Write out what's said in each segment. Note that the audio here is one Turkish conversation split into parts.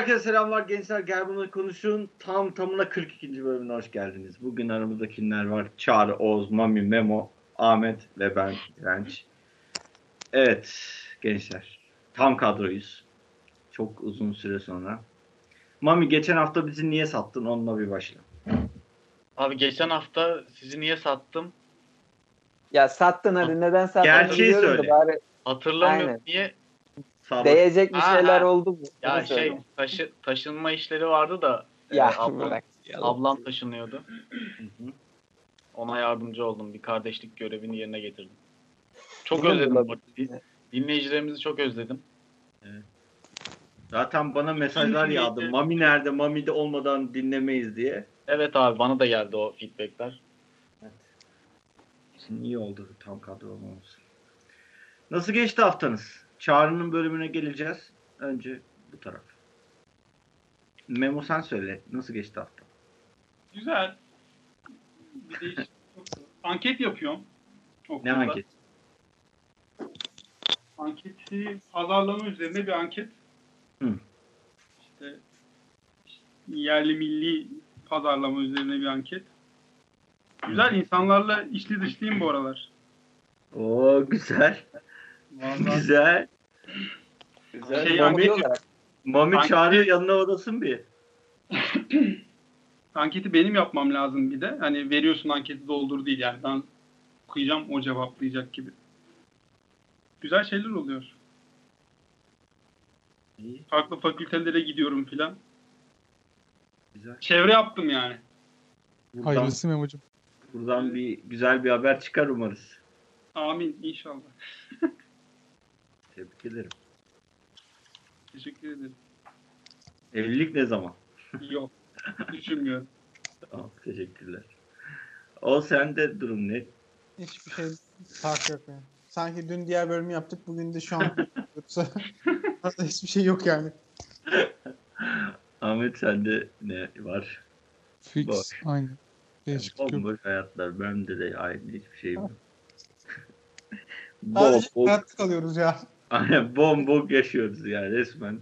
Herkese selamlar gençler. Gel bunu konuşun. Tam tamına 42. bölümüne hoş geldiniz. Bugün aramızda kimler var? Çağrı, Oğuz, Mami, Memo, Ahmet ve ben Direnç. Evet gençler. Tam kadroyuz. Çok uzun süre sonra. Mami geçen hafta bizi niye sattın? Onunla bir başla. Abi geçen hafta sizi niye sattım? Ya sattın hadi neden sattın? Gerçeği söyle. Bari Hatırlamıyorum Aynen. niye? Sabır. değecek bir şeyler ha. oldu mu? Ya Onu söyle. şey taşı, taşınma işleri vardı da e, Ya ablam, bırak. ablam taşınıyordu. Hı hı. Ona yardımcı oldum. Bir kardeşlik görevini yerine getirdim. Çok özledim. Din- Dinleyicilerimizi çok özledim. Zaten bana mesajlar yağdı. Mami nerede? Mami de olmadan dinlemeyiz diye. Evet abi bana da geldi o feedbackler. Şimdi iyi oldu tam kadro olmamız. Nasıl geçti haftanız? Çağrı'nın bölümüne geleceğiz. Önce bu taraf. Memo sen söyle. Nasıl geçti hafta? Güzel. Bir değişiklik yok. Anket yapıyorum. Ne Okulda. anket? Anketi pazarlama üzerine bir anket. Hı. İşte, işte yerli milli pazarlama üzerine bir anket. Güzel insanlarla içli dışlıyım bu aralar. Oo güzel. Vallahi Güzel. Güzel. Şey, Mami. Mami çağırıyor yanına odasın bir. anketi benim yapmam lazım bir de. Hani veriyorsun anketi doldur değil yani. Ben okuyacağım o cevaplayacak gibi. Güzel şeyler oluyor. İyi, Farklı fakültelere gidiyorum filan. güzel. Çevre yaptım yani. Buradan, Hayırlısı Memo'cum. buradan bir güzel bir haber çıkar umarız. Amin inşallah. Tebrik ederim. Teşekkür ederim. Evlilik ne zaman? Yok. Düşünmüyorum. Tamam, teşekkürler. O sende durum ne? Hiçbir şey fark yok yani. Sanki dün diğer bölümü yaptık. Bugün de şu an yoksa hiçbir şey yok yani. Ahmet sende ne var? Fix. Boş. Aynı. Değişiklik yok. Bomboş hayatlar. Bende de aynı hiçbir şey yok. Sadece bom, hayatta kalıyoruz ya. Aynen bombok yaşıyoruz yani resmen.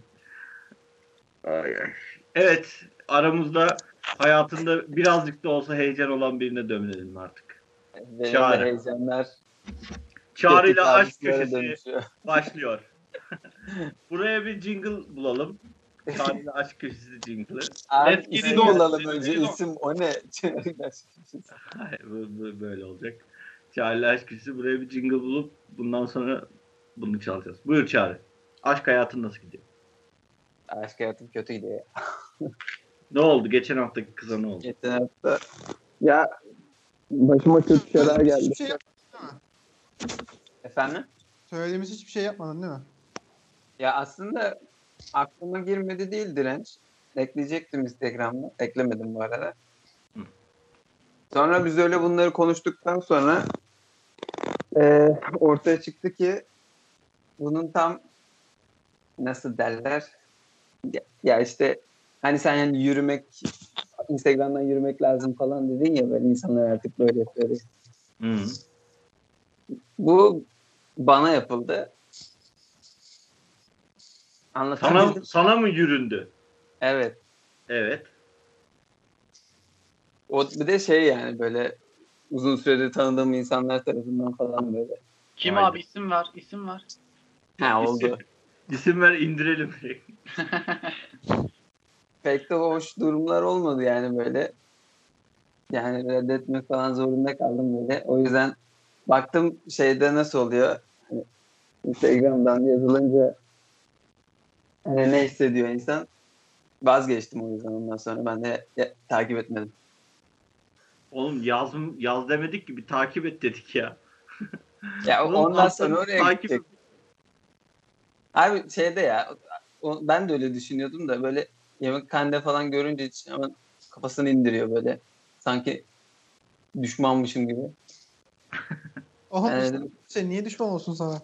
Evet aramızda hayatında birazcık da olsa heyecan olan birine dönelim artık. Benim Çağrı. de heyecanlar. Çağrı'yla kötü aşk köşesi dönüşüyor. başlıyor. Buraya bir jingle bulalım. Çağrı'yla aşk köşesi jingle'ı. On. bulalım Let's önce. isim o ne? Hayır, bu, bu böyle olacak. Çağrı'yla aşk köşesi buraya bir jingle bulup bundan sonra bunu çalacağız. Buyur Çağrı. Aşk hayatın nasıl gidiyor? Aşk hayatım kötü gidiyor. Ne oldu? Geçen haftaki kıza ne oldu? Geçen hafta ya başıma kötü şeyler geldi. Hiçbir şey yap- Efendim? Söylediğimiz hiçbir şey yapmadın değil mi? Ya aslında aklıma girmedi değil direnç. Ekleyecektim Instagram'da. Eklemedim bu arada. Hı. Sonra biz öyle bunları konuştuktan sonra eee, ortaya çıktı ki bunun tam nasıl derler ya, ya işte hani sen yani yürümek Instagram'dan yürümek lazım falan dedin ya böyle insanlar artık böyle yapıyor. Hı. Bu bana yapıldı. Sana, sana mı yüründü? Evet. Evet. O bir de şey yani böyle uzun süredir tanıdığım insanlar tarafından falan böyle. Kim Haydi. abi isim ver, isim ver. Ha oldu. İsim ver indirelim. Pek de hoş durumlar olmadı yani böyle. Yani reddetmek falan zorunda kaldım böyle. O yüzden baktım şeyde nasıl oluyor. Hani Instagram'dan yazılınca hani ne hissediyor insan. Vazgeçtim o yüzden ondan sonra ben de ya, takip etmedim. Oğlum yaz, yaz demedik ki bir takip et dedik ya. Ya ondan aslında sonra oraya takip- gidecek. Abi şeyde ya o- ben de öyle düşünüyordum da böyle yemekhanede falan görünce hiç hemen kafasını indiriyor böyle. Sanki düşmanmışım gibi. Oha Yani dedim, şey, niye düşman olsun sana?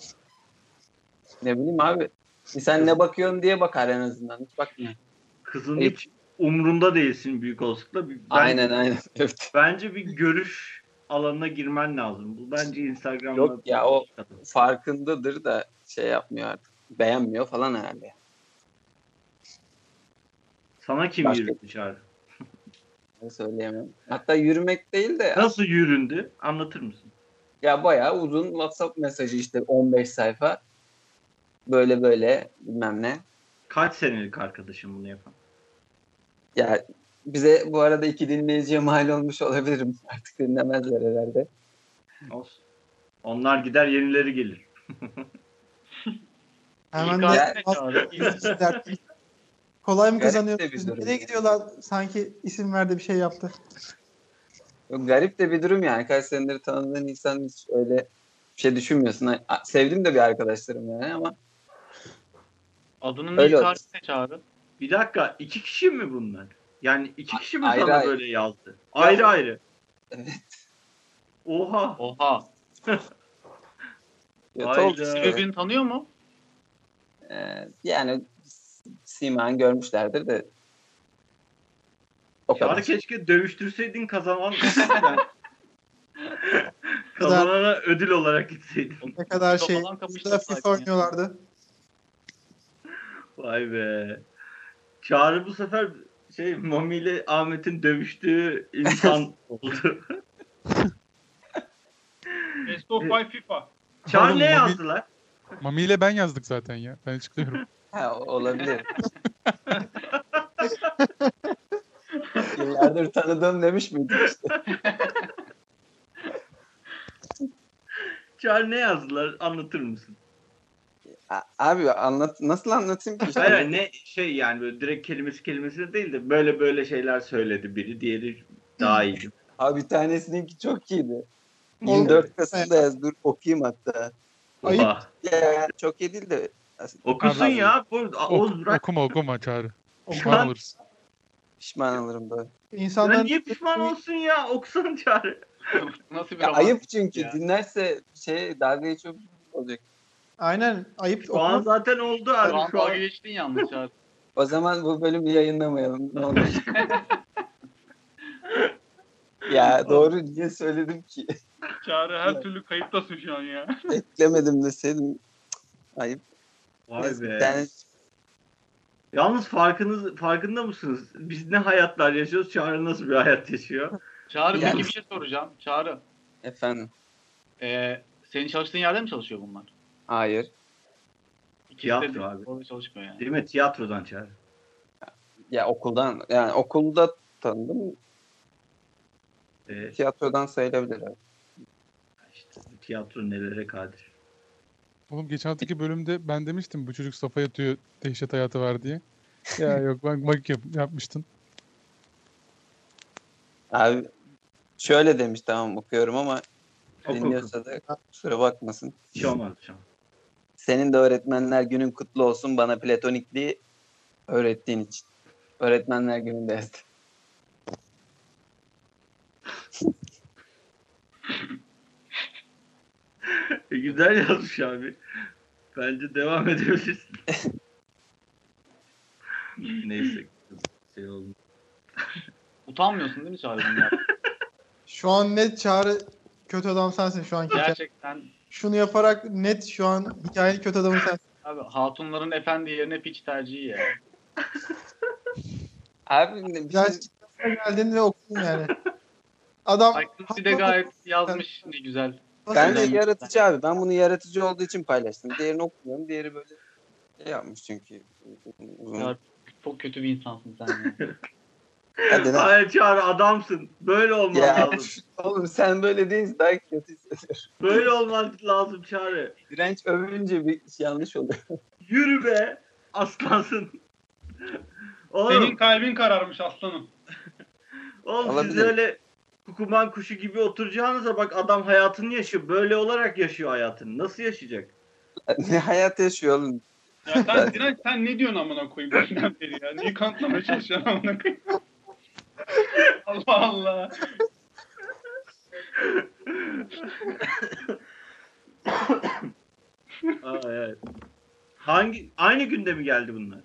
ne bileyim abi. Sen ne bakıyorsun diye bakar en azından. Hiç bakmıyor. Kızın hiç umrunda değilsin büyük olasılıkla. Ben- Aynen aynen. Evet. Bence bir görüş alanına girmen lazım. Bu bence Instagram'da. Yok ya, o- Farkındadır da şey yapmıyor artık. Beğenmiyor falan herhalde. Sana kim Başka- yürüttü Çağrı? Söyleyemem. Hatta yürümek değil de Nasıl yüründü? Anlatır mısın? ya bayağı uzun WhatsApp mesajı işte 15 sayfa. Böyle böyle bilmem ne. Kaç senelik arkadaşım bunu yapan? Ya bize bu arada iki dinleyiciye mal olmuş olabilirim. Artık dinlemezler herhalde. Olsun. Onlar gider yenileri gelir. Hemen de. Kolay mı Garip kazanıyor? de bir durum Nereye ya. gidiyorlar? Sanki isim verdi bir şey yaptı. Yok, garip de bir durum yani. Kaç senedir tanıdığın insan hiç öyle bir şey düşünmüyorsun. Sevdim de bir arkadaşlarım yani ama Adının Öyle ilk harfi Çağrı? Bir dakika iki kişi mi bunlar? Yani iki kişi mi Ayrı sana ayrı. böyle yazdı? Ayrı ayrı. Evet. Oha. Oha. ya, işte. birbirini tanıyor mu? Ee, yani Siman görmüşlerdir de o kadar. keşke dövüştürseydin kazanan. Kazanana ödül olarak gitseydin. Ne kadar şey. Burada FIFA oynuyorlardı. Vay be. Çağrı bu sefer şey Mami ile Ahmet'in dövüştüğü insan oldu. Best of Five FIFA. Çağrı ne yazdılar? Mami ile ben yazdık zaten ya. Ben açıklıyorum. Ha, olabilir. Yıllardır tanıdığım demiş miydik işte. Çağrı ne yazdılar? Anlatır mısın? A- Abi anlat nasıl anlatayım ki işte? Hayır hayır, ne şey yani böyle direkt kelimesi kelimesine değil de böyle böyle şeyler söyledi biri diğeri daha iyi. Abi bir tanesininki çok iyiydi. Oldu. 24 Kasım'da yaz. Dur okuyayım hatta. Ayıp. Oha. Ya, çok iyi değil de Okusun Abi- ya. Bu, Oğuz Ok- bırak. okuma okuma çağrı. Pişman an- olursun. pişman olurum böyle. Ya İnsanların niye pişman olsun ya? Okusun Çağrı. Nasıl bir Ya ayıp çünkü ya. dinlerse şey dalga geçiyor olacak. Aynen ayıp. Şu an zaten oldu Şu abi. an Şu an dalga geçtin yalnız Çağrı. O zaman bu bölümü yayınlamayalım. Ne olur. ya doğru niye söyledim ki? Çağrı her türlü kayıttasın şu an ya. Eklemedim deseydim. Ayıp. Vay Neyse, be. tane- Yalnız farkınız farkında mısınız? Biz ne hayatlar yaşıyoruz? Çağrı nasıl bir hayat yaşıyor? Çağrı Yani- peki bir şey soracağım. Çağrı. Efendim. Ee, senin çalıştığın yerde mi çalışıyor bunlar? Hayır. İkisi Tiyatro de abi. orada çalışmıyor yani. Değil mi? Tiyatrodan Çağrı. Ya okuldan yani okulda tanıdım. Ee, Tiyatrodan sayılabilir abi. Tiyatro nelere kadir. Oğlum geçen haftaki bölümde ben demiştim bu çocuk safa yatıyor dehşet hayatı var diye. Ya yok ben bak yap, yapmıştın. Abi şöyle demiş tamam okuyorum ama Oku, dinliyorsa da kusura bakmasın. Bir şey olmaz. bir şey olmaz. Senin de öğretmenler günün kutlu olsun bana platonikliği öğrettiğin için. Öğretmenler gününde yazdı. E, güzel yazmış abi. Bence devam edebilirsin. Neyse. Şey oldu. Utanmıyorsun değil mi Çağrı? Şu an net çağrı kötü adam sensin şu an. Gerçekten Şunu yaparak net şu an hikayenin kötü adamı sensin. abi hatunların efendi yerine piç tercihi ya. Abi şey, çıkmasına geldin ve okudun yani. Adam Aykırı de gayet yazmış ne güzel. Ben de yaratıcı abi. Ben bunu yaratıcı olduğu için paylaştım. Diğerini okumuyorum. Diğeri böyle şey yapmış çünkü. Uzun. Ya, çok kötü bir insansın sen. Hadi lan. Hayır Çağrı adamsın. Böyle olman Ya lazım. oğlum sen böyle değilsin. Daha kötü hissediyorum. Böyle olman lazım Çağrı. Direnç övünce bir yanlış oluyor. Yürü be. Aslansın. Oğlum, Senin kalbin kararmış aslanım. oğlum siz Olabilir. öyle kukuman kuşu gibi oturacağınıza bak adam hayatını yaşıyor. Böyle olarak yaşıyor hayatını. Nasıl yaşayacak? ne hayat yaşıyor oğlum. Ya sen Direnç sen ne diyorsun amına koyayım başından beri ya? Neyi kanıtlamaya çalışıyorsun amına koyayım? Allah Allah. Aa, evet. Hangi aynı günde mi geldi bunlar?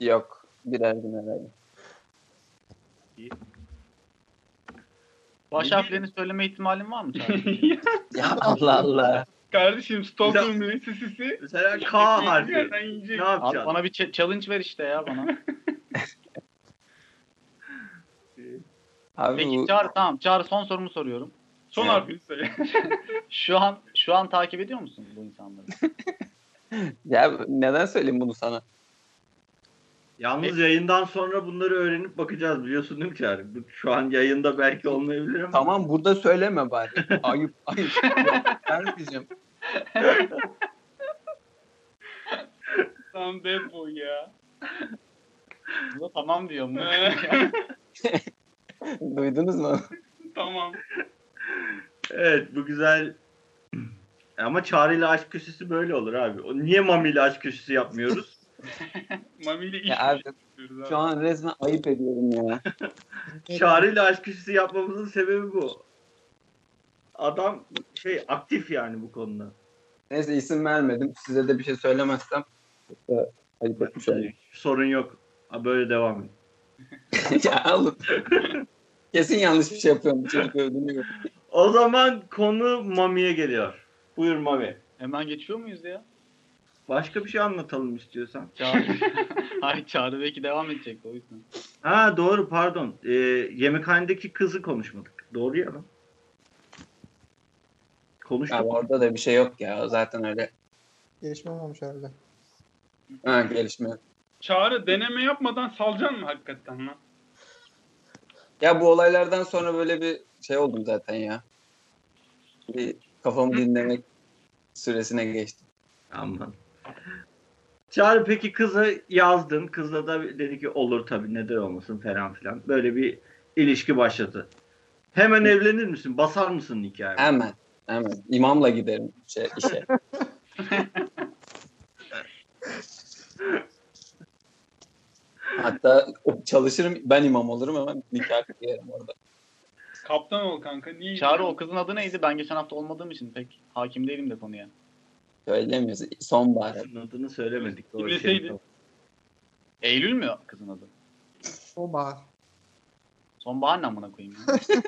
Yok. Birer gün herhalde. Baş harflerini söyleme ihtimalin var mı? ya Allah Allah. Kardeşim Stockholm Üniversitesi mesela K harfi. Ne yapacaksın? Abi bana bir challenge ver işte ya bana. Abi Peki bu... Çağrı tamam. Çağrı son sorumu soruyorum. Son yani. harfini söyle. şu an şu an takip ediyor musun bu insanları? ya neden söyleyeyim bunu sana? Yalnız yayından sonra bunları öğrenip bakacağız biliyorsun değil mi Çağrı? Şu an yayında belki olmayabilir ama. Tamam burada söyleme bari. Ayıp ayıp. Vermeyeceğim. Tam bad boy ya. Bu da tamam diyor mu? Duydunuz mu? tamam. Evet bu güzel. Ama Çağrı ile aşk köşesi böyle olur abi. Niye Mami ile aşk köşesi yapmıyoruz? Mami ile iş Ya abi. Şu an resmen ayıp ediyorum ya. Çağrı ile aşk köşesi yapmamızın sebebi bu. Adam şey aktif yani bu konuda. Neyse isim vermedim. Size de bir şey söylemezsem ayıp etmiş olayım. Sorun yok. Ha, böyle devam et. ya oğlum. Kesin yanlış bir şey yapıyorum. Çocuk övdüğünü O zaman konu Mami'ye geliyor. Buyur Mami. Hemen geçiyor muyuz ya? Başka bir şey anlatalım istiyorsan. Çağrı. Hayır Çağrı belki devam edecek o yüzden. Ha doğru pardon. Ee, yemekhanedeki kızı konuşmadık. Doğru ya lan. Konuştuk. Ya orada da bir şey yok ya. Zaten öyle. Gelişme olmamış herhalde. Ha gelişme. Çağrı deneme yapmadan salacaksın mı hakikaten lan? Ya bu olaylardan sonra böyle bir şey oldum zaten ya. Bir kafamı dinlemek süresine geçtim. Aman. Çağrı peki kızı yazdın. Kızla da dedi ki olur tabii neden olmasın falan filan. Böyle bir ilişki başladı. Hemen evlenir misin? Basar mısın nikahı? Hemen. Hemen. İmamla giderim şey, işe. Hatta çalışırım ben imam olurum hemen nikah kıyarım orada. Kaptan ol kanka. Niye? Çağrı o kızın adı neydi? Ben geçen hafta olmadığım için pek hakim değilim de konuya. Söylemiyoruz. Sonbahar. Kızın adını söylemedik. Doğru şey. Eylül mü kızın adı? Sonbahar ne amına koyayım ya?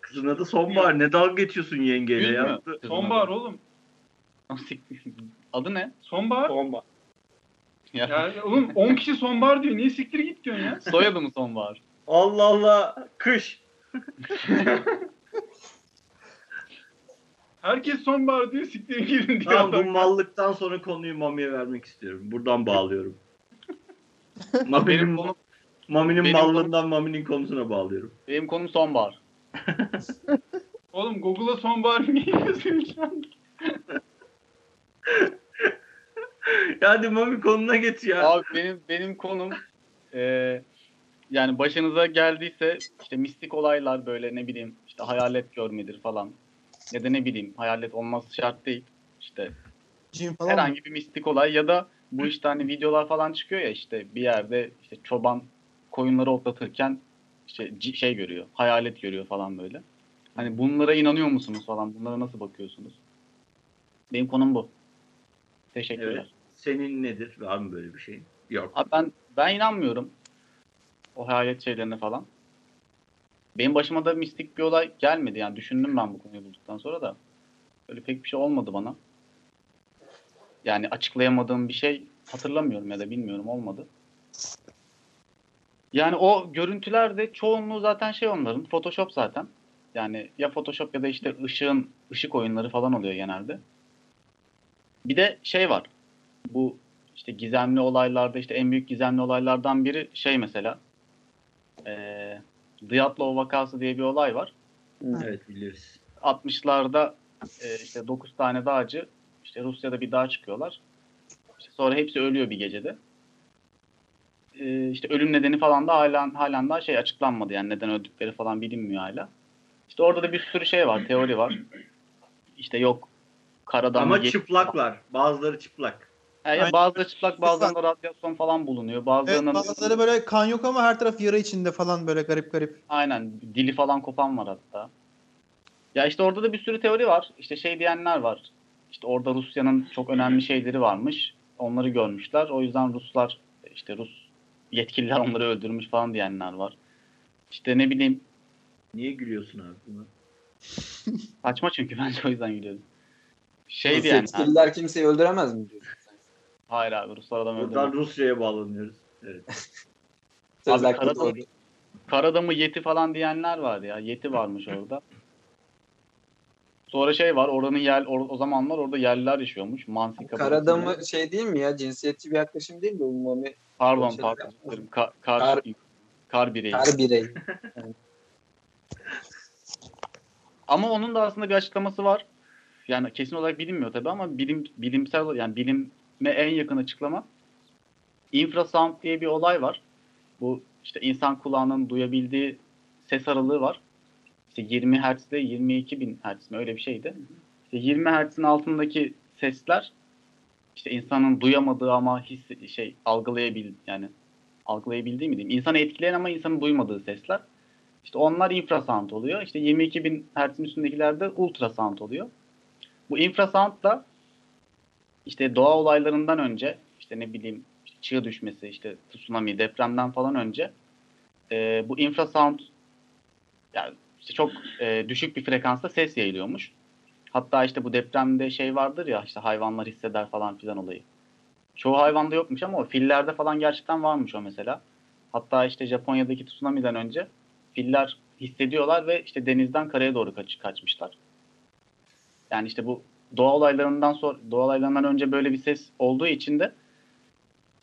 Kızın adı Sonbahar. Ne dalga geçiyorsun yengeyle Gül mü? ya? Kızın Sonbahar adı. oğlum. Adı ne? Sonbahar. Sonbahar. Ya, Ya oğlum 10 kişi sonbahar diyor. Niye siktir git diyorsun ya? soyadı mı sonbahar? Allah Allah. Kış. Herkes sonbahar diyor. Siktir gidin diyor. Tamam bu mallıktan sonra konuyu Mami'ye vermek istiyorum. Buradan bağlıyorum. Benim Mami'nin, konum, Mami'nin benim mallığından Mami'nin konusuna bağlıyorum. benim konum sonbahar. Oğlum Google'a sonbahar niye yazıyorsun şu an? Ya Hadi Mami konuna geç ya. Abi benim benim konum eee, yani başınıza geldiyse işte mistik olaylar böyle ne bileyim işte hayalet görmedir falan. Ya da ne bileyim hayalet olması şart değil. İşte Cin falan mı? herhangi bir mistik olay ya da bu işte hani videolar falan çıkıyor ya işte bir yerde işte çoban koyunları otlatırken işte şey görüyor, hayalet görüyor falan böyle. Hani bunlara inanıyor musunuz falan? Bunlara nasıl bakıyorsunuz? Benim konum bu. Teşekkürler. Evet. Senin nedir? Var mı böyle bir şey? Yok. Abi ben ben inanmıyorum o hayalet şeylerine falan. Benim başıma da mistik bir olay gelmedi yani düşündüm ben bu konuyu bulduktan sonra da. Öyle pek bir şey olmadı bana. Yani açıklayamadığım bir şey hatırlamıyorum ya da bilmiyorum olmadı. Yani o görüntüler de çoğunluğu zaten şey onların Photoshop zaten. Yani ya Photoshop ya da işte ışığın ışık oyunları falan oluyor genelde. Bir de şey var. Bu işte gizemli olaylarda işte en büyük gizemli olaylardan biri şey mesela eee Dyatlov vakası diye bir olay var. Evet biliriz. 60'larda e, işte 9 tane dağcı işte Rusya'da bir dağa çıkıyorlar. İşte sonra hepsi ölüyor bir gecede. E, işte ölüm nedeni falan da halen, halen daha şey açıklanmadı yani neden öldükleri falan bilinmiyor hala. İşte orada da bir sürü şey var, teori var. İşte yok karadan Ama çıplaklar. Bazıları çıplak. He, ya Aynen. bazıları çıplak, bazılarında radyasyon falan bulunuyor. Evet, Bazılarının bazıları böyle kan yok ama her taraf yara içinde falan böyle garip garip. Aynen. Dili falan kopan var hatta. Ya işte orada da bir sürü teori var. İşte şey diyenler var. İşte orada Rusya'nın çok önemli şeyleri varmış. Onları görmüşler. O yüzden Ruslar işte Rus yetkililer onları öldürmüş falan diyenler var. İşte ne bileyim Niye gülüyorsun abi buna? saçma çünkü bence o yüzden gülüyorum. Şey Rus diyenler. yetkililer kimseyi öldüremez mi diyorsun? Hayır abi Ruslar adam Buradan öldürmüş. Rusya'ya bağlanıyoruz. Evet. Abi doğru. Karadamı Yeti falan diyenler var ya. Yeti varmış orada. Sonra şey var oranın yer or- o zamanlar orada yerliler yaşıyormuş. Mansi kabilesi. Karadamı şey değil mi ya? Cinsiyetçi bir yaklaşım değil mi? Bu Mami Pardon Şey- pardon. Ka- kar, kar, Kar- kar bireyi. her birey. Ama onun da aslında bir açıklaması var. Yani kesin olarak bilinmiyor tabii ama bilim bilimsel yani bilime en yakın açıklama infrasound diye bir olay var. Bu işte insan kulağının duyabildiği ses aralığı var. İşte 20 Hz ile 22 bin Hz mi öyle bir şeydi. İşte 20 Hz'in altındaki sesler işte insanın duyamadığı ama his şey algılayabil yani algılayabildiği mi diyeyim? İnsanı etkileyen ama insanın duymadığı sesler. İşte onlar infrasound oluyor. İşte 22 bin Hz'in üstündekiler de ultrasound oluyor. Bu infrasound da işte doğa olaylarından önce işte ne bileyim işte çığ düşmesi, işte tsunami, depremden falan önce e, bu infrasound yani işte çok e, düşük bir frekansta ses yayılıyormuş. Hatta işte bu depremde şey vardır ya işte hayvanlar hisseder falan filan olayı. Çoğu hayvanda yokmuş ama o fillerde falan gerçekten varmış o mesela. Hatta işte Japonya'daki tsunami'den önce filler hissediyorlar ve işte denizden karaya doğru kaç, kaçmışlar. Yani işte bu doğa olaylarından sonra doğa olaylarından önce böyle bir ses olduğu için de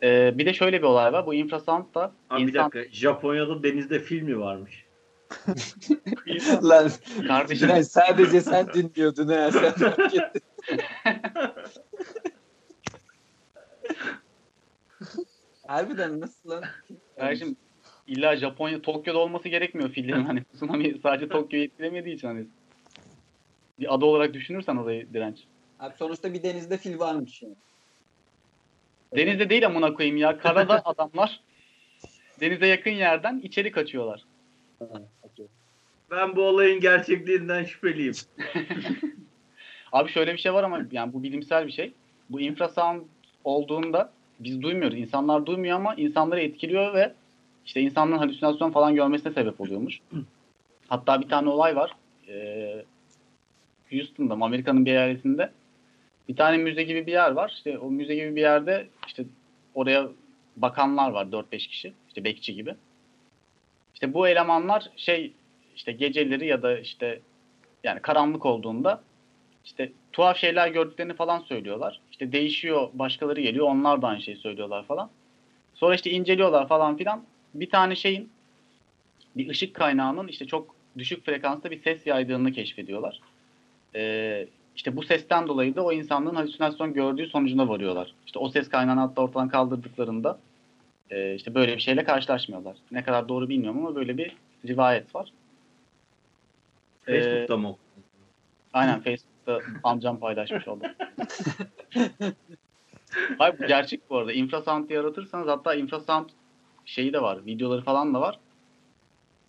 e, bir de şöyle bir olay var. Bu infrasound da Abi bir insan dakika. Japonya'da denizde film mi varmış? Lan kardeşim Diren, sadece sen dinliyordun ha. Sen fark ettin. Harbiden nasıl lan? kardeşim illa Japonya Tokyo'da olması gerekmiyor fillerin hani tsunami sadece Tokyo'yu etkilemediği için hani bir ada olarak düşünürsen orayı direnç. Abi sonuçta bir denizde fil varmış yani. Denizde değil amına koyayım ya. Karada adamlar denize yakın yerden içeri kaçıyorlar. Ben bu olayın gerçekliğinden şüpheliyim. Abi şöyle bir şey var ama yani bu bilimsel bir şey. Bu infrasound olduğunda biz duymuyoruz. İnsanlar duymuyor ama insanları etkiliyor ve işte insanların halüsinasyon falan görmesine sebep oluyormuş. Hatta bir tane olay var. Ee, Houston'da, Amerika'nın bir eyaletinde bir tane müze gibi bir yer var. İşte o müze gibi bir yerde işte oraya bakanlar var 4-5 kişi. İşte bekçi gibi. İşte bu elemanlar şey işte geceleri ya da işte yani karanlık olduğunda işte tuhaf şeyler gördüklerini falan söylüyorlar. İşte değişiyor, başkaları geliyor, onlar da aynı şeyi söylüyorlar falan. Sonra işte inceliyorlar falan filan. Bir tane şeyin bir ışık kaynağının işte çok düşük frekansta bir ses yaydığını keşfediyorlar. Ee, işte bu sesten dolayı da o insanlığın halüsinasyon gördüğü sonucuna varıyorlar. İşte o ses kaynağını hatta ortadan kaldırdıklarında e, işte böyle bir şeyle karşılaşmıyorlar. Ne kadar doğru bilmiyorum ama böyle bir rivayet var. Ee, Facebook'ta mı? Aynen Facebook'ta amcam paylaşmış oldu. Hayır bu gerçek bu arada. Infrasound diye aratırsanız hatta infrasound şeyi de var. Videoları falan da var.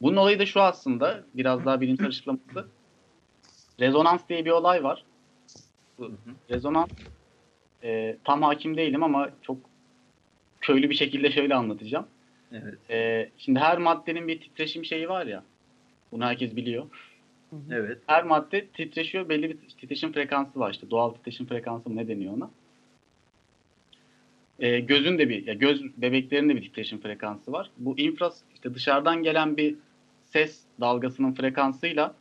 Bunun olayı da şu aslında. Biraz daha bilimsel açıklaması. Rezonans diye bir olay var. Bu rezonans e, tam hakim değilim ama çok köylü bir şekilde şöyle anlatacağım. Evet. E, şimdi her maddenin bir titreşim şeyi var ya. Bunu herkes biliyor Evet. her madde titreşiyor. Belli bir titreşim frekansı var işte. Doğal titreşim frekansı mı ne deniyor ona? Ee, gözün de bir, ya göz bebeklerin de bir titreşim frekansı var. Bu infras işte dışarıdan gelen bir ses dalgasının frekansıyla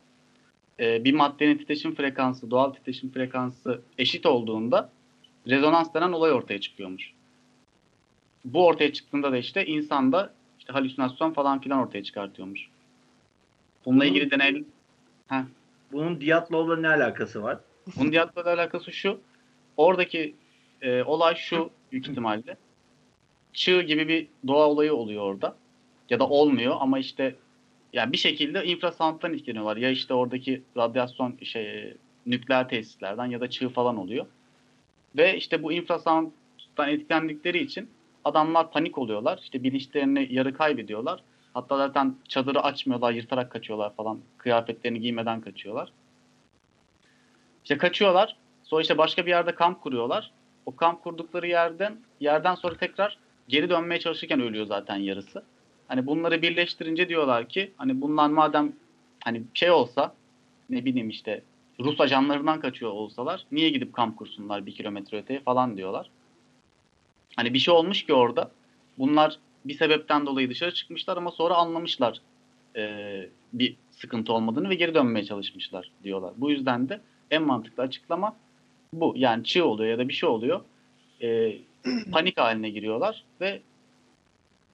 e, bir maddenin titreşim frekansı, doğal titreşim frekansı eşit olduğunda rezonans denen olay ortaya çıkıyormuş. Bu ortaya çıktığında da işte insanda işte halüsinasyon falan filan ortaya çıkartıyormuş. Bununla ilgili deney Heh. Bunun Diatlov'la ne alakası var? Bunun Diablo'la alakası şu. Oradaki e, olay şu büyük ihtimalle. Çığ gibi bir doğa olayı oluyor orada. Ya da olmuyor ama işte yani bir şekilde infrasound'dan etkileniyorlar. Ya işte oradaki radyasyon şey nükleer tesislerden ya da çığ falan oluyor. Ve işte bu infrasound'dan etkilendikleri için adamlar panik oluyorlar. İşte bilinçlerini yarı kaybediyorlar. Hatta zaten çadırı açmıyorlar, yırtarak kaçıyorlar falan. Kıyafetlerini giymeden kaçıyorlar. İşte kaçıyorlar. Sonra işte başka bir yerde kamp kuruyorlar. O kamp kurdukları yerden yerden sonra tekrar geri dönmeye çalışırken ölüyor zaten yarısı. Hani bunları birleştirince diyorlar ki hani bunlar madem hani şey olsa ne bileyim işte Rus ajanlarından kaçıyor olsalar niye gidip kamp kursunlar bir kilometre öteye falan diyorlar. Hani bir şey olmuş ki orada. Bunlar bir sebepten dolayı dışarı çıkmışlar ama sonra anlamışlar e, bir sıkıntı olmadığını ve geri dönmeye çalışmışlar diyorlar. Bu yüzden de en mantıklı açıklama bu. Yani çığ oluyor ya da bir şey oluyor. E, panik haline giriyorlar ve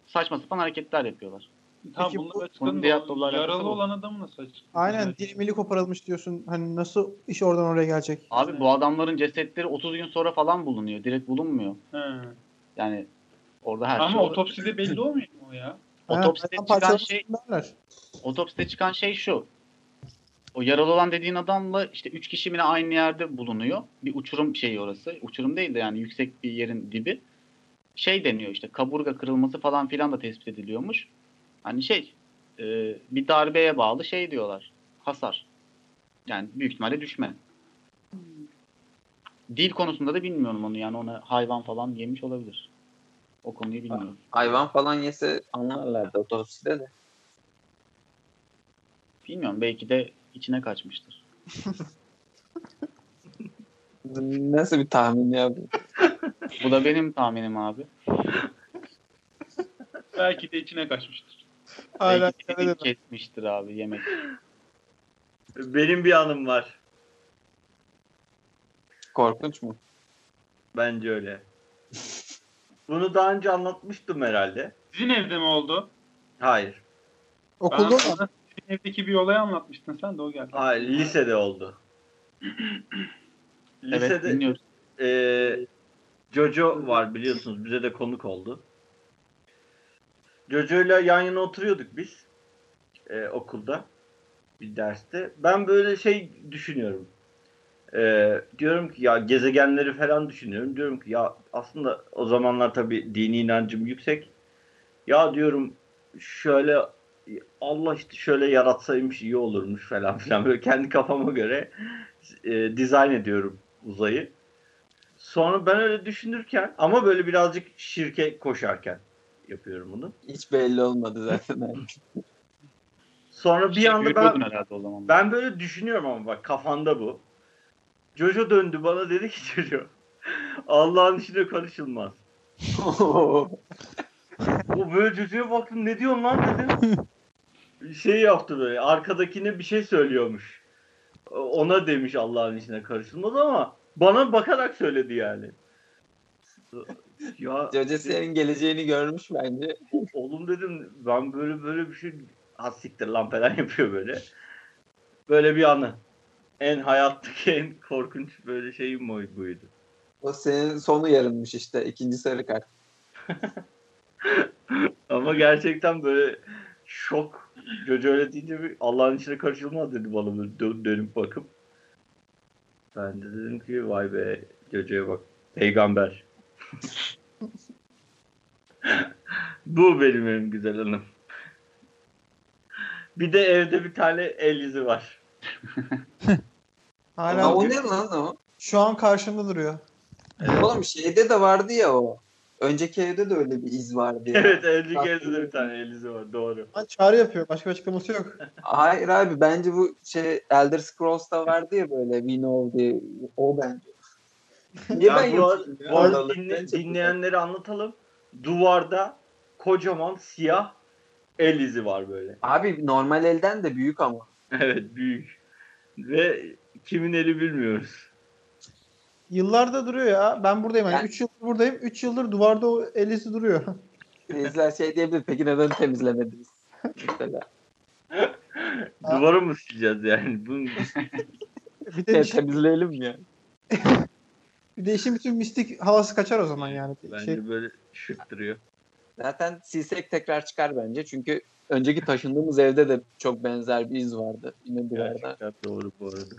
saçma sapan hareketler yapıyorlar. Tamam Peki bunlar. Bunun dolarla Yaralı bu. olan adamı nasıl açıklandı? Aynen dilimili koparılmış diyorsun. Hani nasıl iş oradan oraya gelecek? Abi bu adamların cesetleri 30 gün sonra falan bulunuyor. Direkt bulunmuyor. He. Yani orada her şey Ama olur. otopside belli olmuyor mu o ya? Otopside Ha, çıkan şey derler. otopside çıkan şey şu. O yaralı olan dediğin adamla işte üç kişi yine aynı yerde bulunuyor. Bir uçurum şeyi orası. Uçurum değil de yani yüksek bir yerin dibi. Şey deniyor işte kaburga kırılması falan filan da tespit ediliyormuş. Hani şey e, bir darbeye bağlı şey diyorlar. Hasar. Yani büyük ihtimalle düşme. Dil konusunda da bilmiyorum onu yani ona hayvan falan yemiş olabilir. O konuyu bilmiyorum. Hayvan falan yese anlarlardı otopside de. Bilmiyorum belki de içine kaçmıştır. Nasıl bir tahmin ya bu? Bu da benim tahminim abi. Belki de içine kaçmıştır. Hala Belki de kesmiştir abi yemek. Benim bir anım var. Korkunç mu? Bence öyle. Bunu daha önce anlatmıştım herhalde. Sizin evde mi oldu? Hayır. Okulda mı? Sizin evdeki bir olayı anlatmıştın sen de o geldi. Hayır. Lisede oldu. Evet Lisede dinliyoruz. e, Jojo var biliyorsunuz. Bize de konuk oldu. Jojo'yla yan yana oturuyorduk biz. e, okulda. Bir derste. Ben böyle şey düşünüyorum. E, diyorum ki ya gezegenleri falan düşünüyorum. Diyorum ki ya aslında o zamanlar tabii dini inancım yüksek. Ya diyorum şöyle Allah işte şöyle yaratsaymış iyi olurmuş falan filan. Böyle kendi kafama göre e, dizayn ediyorum uzayı. Sonra ben öyle düşünürken ama böyle birazcık şirke koşarken yapıyorum bunu. Hiç belli olmadı zaten. Sonra bir Şey anda ben herhalde o zaman. ben böyle düşünüyorum ama bak kafanda bu. Jojo döndü bana dedi ki Jojo Allah'ın işine karışılmaz. O böyle Jojo'ya baktım ne diyorsun lan dedim. Şey yaptı böyle arkadakine bir şey söylüyormuş. Ona demiş Allah'ın işine karışılmaz ama bana bakarak söyledi yani. Ya senin geleceğini görmüş bence. oğlum dedim ben böyle böyle bir şey ha siktir lan falan yapıyor böyle. Böyle bir anı. En hayattaki en korkunç böyle şeyim buydu. O senin sonu yarınmış işte. ikinci sarı kart. Ama gerçekten böyle şok. Jojo öyle deyince bir Allah'ın içine karışılmaz dedi bana böyle dön- dönüp bakıp. Ben de dedim ki vay be Jojo'ya bak. Peygamber. Bu benim en güzel anım. Bir de evde bir tane el izi var. Hala Ama o ne lan o? şu an karşımda duruyor. Oğlum şeyde de vardı ya o. Önceki evde de öyle bir iz vardı ya. Evet önceki evde de bir tane el izi var. Doğru. Lan çağrı yapıyor. Başka bir açıklaması yok. Hayır abi bence bu şey Elder Scrolls'ta vardı ya böyle We Know diye. O bence. Niye Ya ben bu, ya? bu arada dinle- dinleyenlere anlatalım. Duvarda kocaman siyah el izi var böyle. Abi normal elden de büyük ama. Evet büyük. Ve kimin eli bilmiyoruz. Yıllarda duruyor ya. Ben buradayım. Yani Ben- 3 yıldır buradayım. 3 yıldır duvarda o el izi duruyor. Bizler şey diyebilir peki neden temizlemediniz? Mesela. Duvarı mı sileceğiz yani? Bunun bir de Şey, temizleyelim ya. bir de işin bütün mistik havası kaçar o zaman yani. bence Şey, böyle şık duruyor. Zaten silsek tekrar çıkar bence. Çünkü önceki taşındığımız evde de çok benzer bir iz vardı. Yine duvarda. Gerçekten doğru bu arada.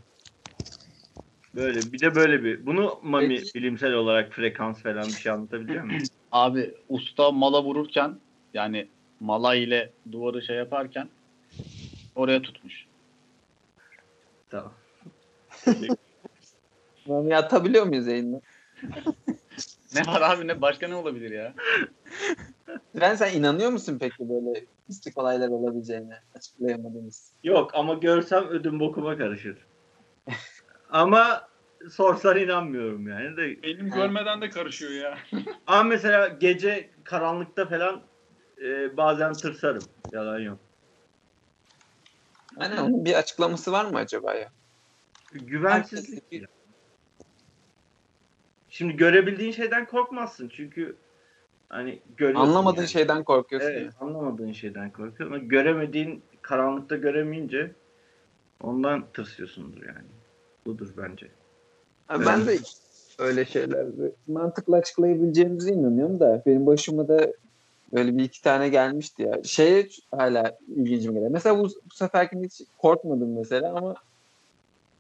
Böyle bir de böyle bir. Bunu Mami Peki. bilimsel olarak frekans falan bir şey anlatabiliyor musun? Abi usta mala vururken yani mala ile duvarı şey yaparken oraya tutmuş. tamam. Mami atabiliyor muyuz yayında? Ne var abi ne başka ne olabilir ya? Ben sen inanıyor musun peki böyle mistik olaylar olabileceğine açıklayamadığımız? Yok ama görsem ödüm bokuma karışır. Ama sorsan inanmıyorum yani de. Benim görmeden de karışıyor ya. Ama mesela gece karanlıkta falan e, bazen tırsarım. Yalan yok. Aynen onun bir açıklaması var mı acaba ya? Güvensizlik. Şimdi görebildiğin şeyden korkmazsın çünkü hani Anlamadığın yani. şeyden korkuyorsun. Evet, ya. anlamadığın şeyden korkuyorsun ama göremediğin karanlıkta göremeyince ondan tırsıyorsundur yani. Budur bence. Ha, ben de öyle şeylerde mantıklı açıklayabileceğimize inanıyorum da benim başıma da böyle bir iki tane gelmişti ya. Şeye hala ilgincim geliyor. Mesela bu, bu seferkinde hiç korkmadım mesela ama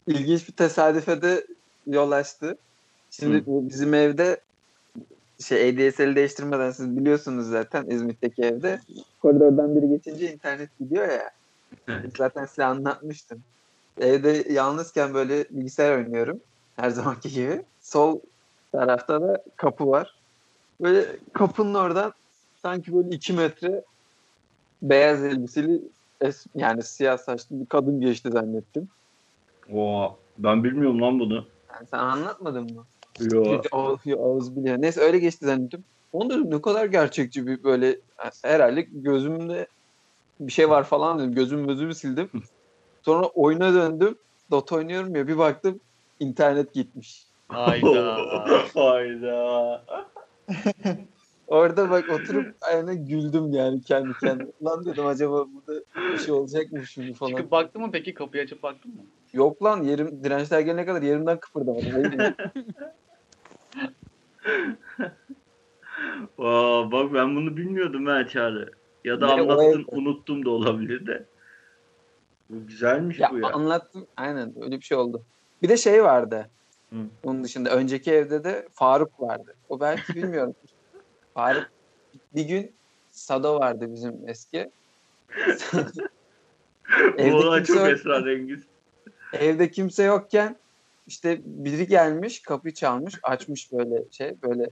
ilginç bir tesadüfe de yol açtı. Şimdi Hı. bizim evde şey ADSL'i değiştirmeden siz biliyorsunuz zaten İzmit'teki evde koridordan biri geçince internet gidiyor ya. Evet. Zaten size anlatmıştım. Evde yalnızken böyle bilgisayar oynuyorum. Her zamanki gibi. Sol tarafta da kapı var. Böyle kapının oradan sanki böyle iki metre beyaz elbiseli es- yani siyah saçlı bir kadın geçti zannettim. Oo, ben bilmiyorum lan bunu. Yani sen anlatmadın mı? Yo. Oğuz biliyor. Neyse öyle geçti zannettim. Onu dedim ne kadar gerçekçi bir böyle herhalde gözümde bir şey var falan dedim. Gözüm gözümü sildim. Sonra oyuna döndüm. Dota oynuyorum ya bir baktım internet gitmiş. Hayda. Hayda. Orada bak oturup ayağına güldüm yani kendi kendime. Lan dedim acaba burada bir şey olacak mı şimdi falan. Çıkıp baktın mı peki? Kapıyı açıp baktın mı? Yok lan yerim dirençler gelene kadar yerimden kıpırdamadım. Aa, bak ben bunu bilmiyordum ha Çağrı. Ya da Ne, anlattın ev- unuttum da olabilir de. Güzelmiş ya bu ya. anlattım. Aynen öyle bir şey oldu. Bir de şey vardı. Hı. Onun dışında önceki evde de Faruk vardı. O belki bilmiyorum. Faruk bir gün Sado vardı bizim eski. bu olay kimse çok esrarengiz. Evde kimse yokken işte biri gelmiş kapıyı çalmış açmış böyle şey böyle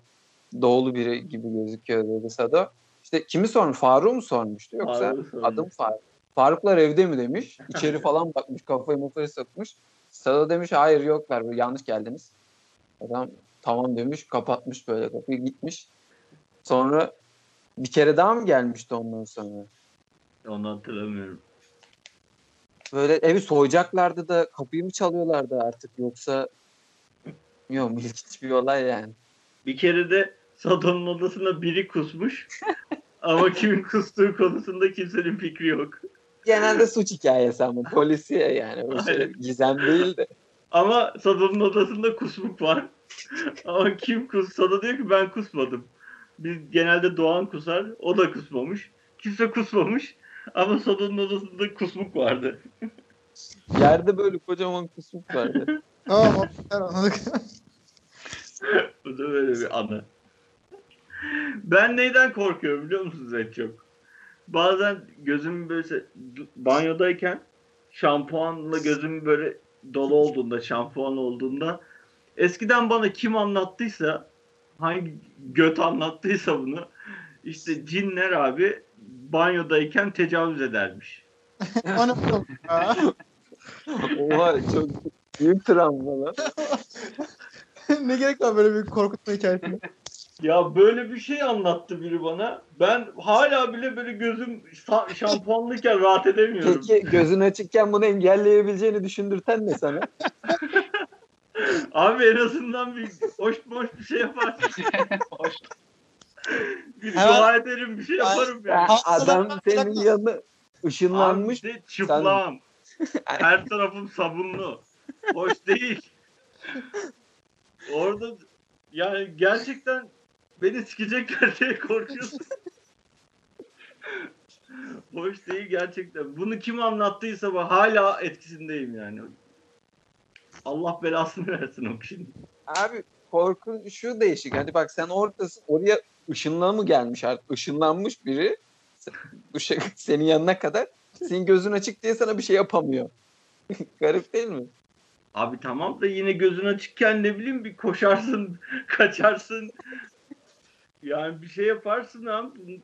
doğulu biri gibi gözüküyor dedi Sado. İşte kimi sormuş Faruk mu sormuştu yoksa sormuş. adım Faruk. Faruklar evde mi demiş. İçeri falan bakmış kafayı mafayı sokmuş. Sado demiş hayır yoklar böyle yanlış geldiniz. Adam tamam demiş kapatmış böyle kapıyı gitmiş. Sonra bir kere daha mı gelmişti ondan sonra? Onu hatırlamıyorum. Böyle evi soyacaklardı da kapıyı mı çalıyorlardı artık yoksa yok ilginç bir olay yani. Bir kere de Sado'nun odasına biri kusmuş. Ama kimin kustuğu konusunda kimsenin fikri yok. Genelde suç hikayesi ama polisiye yani. O şey, gizem değil de. Ama Sado'nun odasında kusmuk var. Ama kim kus? Sado diyor ki ben kusmadım. Biz genelde Doğan kusar. O da kusmamış. Kimse kusmamış. Ama Sado'nun odasında kusmuk vardı. Yerde böyle kocaman kusmuk vardı. Tamam anladık. Bu da böyle bir anı. Ben neyden korkuyorum biliyor musunuz en çok? Bazen gözüm böyle banyodayken şampuanla gözüm böyle dolu olduğunda, şampuan olduğunda eskiden bana kim anlattıysa hangi göt anlattıysa bunu işte cinler abi banyodayken tecavüz edermiş. Oha çok büyük travma lan. ne gerek var böyle bir korkutma hikayesine? Ya böyle bir şey anlattı biri bana. Ben hala bile böyle gözüm şampuanlıyken rahat edemiyorum. Peki gözün açıkken bunu engelleyebileceğini düşündürten ne sana? Abi en azından bir hoş boş bir şey yaparsın. Hoş. Bir Hemen- dua ederim bir şey yaparım Ya yani. adam senin Abi ışınlanmış. de çıplağım. Her tarafım sabunlu. Hoş değil. Orada yani gerçekten beni sikecekler diye korkuyorsun. Hoş değil gerçekten. Bunu kim anlattıysa ben hala etkisindeyim yani. Allah belasını versin o kişinin. Abi korkun şu değişik. Hadi bak sen oradasın. Oraya ışınla mı gelmiş artık? Işınlanmış biri. Bu şey, senin yanına kadar. Senin gözün açık diye sana bir şey yapamıyor. Garip değil mi? Abi tamam da yine gözün açıkken ne bileyim bir koşarsın, kaçarsın. Yani bir şey yaparsın abi.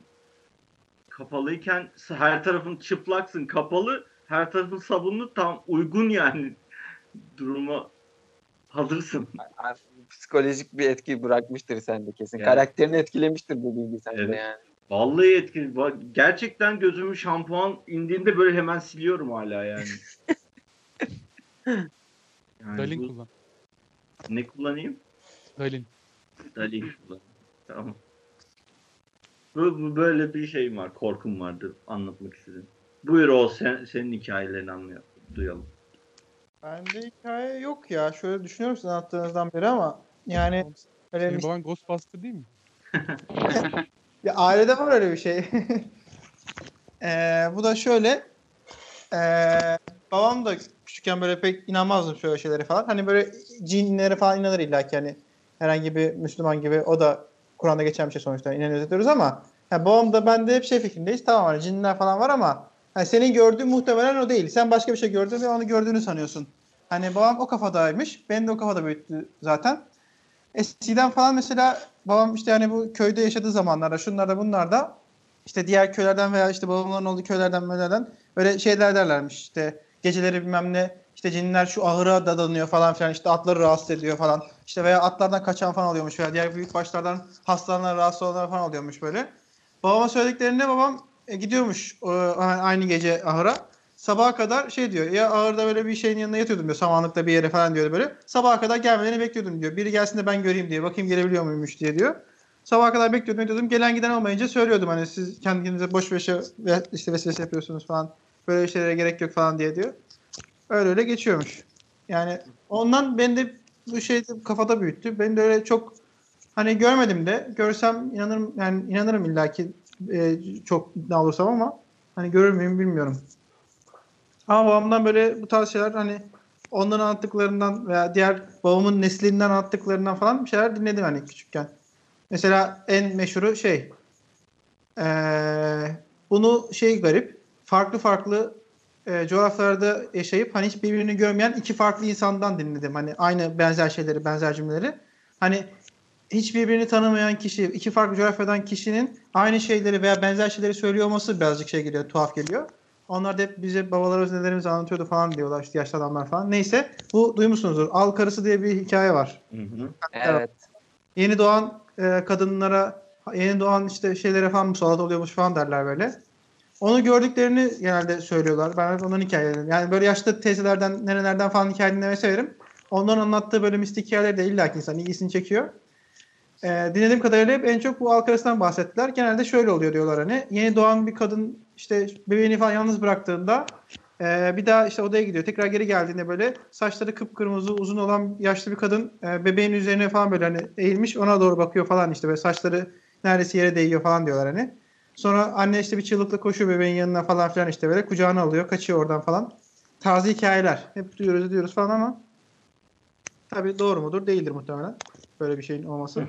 Kapalıyken her tarafın çıplaksın. Kapalı, her tarafın sabunlu tam uygun yani duruma hazırsın. Psikolojik bir etki bırakmıştır sende kesin. Yani. Karakterini etkilemiştir bu bilgi sende Evet. yani. Vallahi etkili. Gerçekten gözümün şampuan indiğinde böyle hemen siliyorum hala yani. yani Dalin bu- kullan. Ne kullanayım? Dalin. Dalin kullan. Tamam. Böyle bir şeyim var. Korkum vardı. Anlatmak istedim. Buyur o sen, senin hikayelerini anlayalım. Duyalım. Bende hikaye yok ya. Şöyle düşünüyorum sizin anlattığınızdan beri ama yani öyle Senin mis- baban Ghostbuster değil mi? Ya ailede var öyle bir şey. Ee, bu da şöyle. ee, babam da küçükken böyle pek inanmazdım şöyle şeylere falan. Hani böyle cinlere falan inanır illa ki hani herhangi bir Müslüman gibi o da Kur'an'da geçen bir şey sonuçta inanıyoruz ediyoruz ama yani babam da ben de hep şey fikrindeyiz. Tamam hani cinler falan var ama hani senin gördüğün muhtemelen o değil. Sen başka bir şey gördün ve onu gördüğünü sanıyorsun. Hani babam o kafadaymış. Beni de o kafada büyüttü zaten. Eskiden falan mesela babam işte hani bu köyde yaşadığı zamanlarda şunlarda bunlarda işte diğer köylerden veya işte babamların olduğu köylerden böylelerden böyle şeyler derlermiş işte geceleri bilmem ne işte cinler şu ahıra dadanıyor falan filan işte atları rahatsız ediyor falan işte veya atlardan kaçan falan oluyormuş veya diğer büyük başlardan hastalanan rahatsız olanlar falan oluyormuş böyle. Babama söylediklerinde babam e, gidiyormuş e, aynı gece ahıra sabaha kadar şey diyor ya ağırda böyle bir şeyin yanına yatıyordum diyor samanlıkta bir yere falan diyor böyle. Sabaha kadar gelmelerini bekliyordum diyor. Biri gelsin de ben göreyim diye bakayım gelebiliyor muymuş diye diyor. Sabaha kadar bekliyordum diyordum. Gelen giden olmayınca söylüyordum hani siz kendinize boş ve işte vesvese yapıyorsunuz falan. Böyle şeylere gerek yok falan diye diyor. Öyle öyle geçiyormuş. Yani ondan ben de bu şey kafada büyüttü. Ben de öyle çok hani görmedim de görsem inanırım yani inanırım illaki e, çok ne olursam ama hani görür müyüm bilmiyorum. Ama babamdan böyle bu tarz şeyler hani onların anlattıklarından veya diğer babamın neslinden anlattıklarından falan bir şeyler dinledim hani küçükken. Mesela en meşhuru şey eee, bunu şey garip farklı farklı e, coğrafyalarda yaşayıp hani hiç birbirini görmeyen iki farklı insandan dinledim. Hani aynı benzer şeyleri, benzer cümleleri. Hani hiç birbirini tanımayan kişi, iki farklı coğrafyadan kişinin aynı şeyleri veya benzer şeyleri söylüyor olması birazcık şey geliyor, tuhaf geliyor. Onlar da hep bize babalarımız nelerimizi anlatıyordu falan diyorlar işte yaşlı adamlar falan. Neyse bu duymuşsunuzdur. Al Karısı diye bir hikaye var. Hı hı. Evet. Yeni doğan e, kadınlara, yeni doğan işte şeylere falan musallat oluyormuş falan derler böyle. Onu gördüklerini genelde söylüyorlar. Ben hep onların hikayelerini. Yani böyle yaşlı teyzelerden, nerelerden falan hikaye dinlemeyi severim. Onların anlattığı böyle mistik hikayeleri de illa ki insan ilgisini çekiyor. Ee, dinlediğim kadarıyla hep en çok bu halk arasından bahsettiler. Genelde şöyle oluyor diyorlar hani. Yeni doğan bir kadın işte bebeğini falan yalnız bıraktığında e, bir daha işte odaya gidiyor. Tekrar geri geldiğinde böyle saçları kıpkırmızı uzun olan yaşlı bir kadın e, bebeğin üzerine falan böyle hani eğilmiş ona doğru bakıyor falan işte böyle saçları neredeyse yere değiyor falan diyorlar hani. Sonra anne işte bir çığlıkla koşuyor bebeğin yanına falan filan işte böyle kucağına alıyor kaçıyor oradan falan. Taze hikayeler. Hep duyuyoruz ediyoruz falan ama tabii doğru mudur değildir muhtemelen. Böyle bir şeyin olması.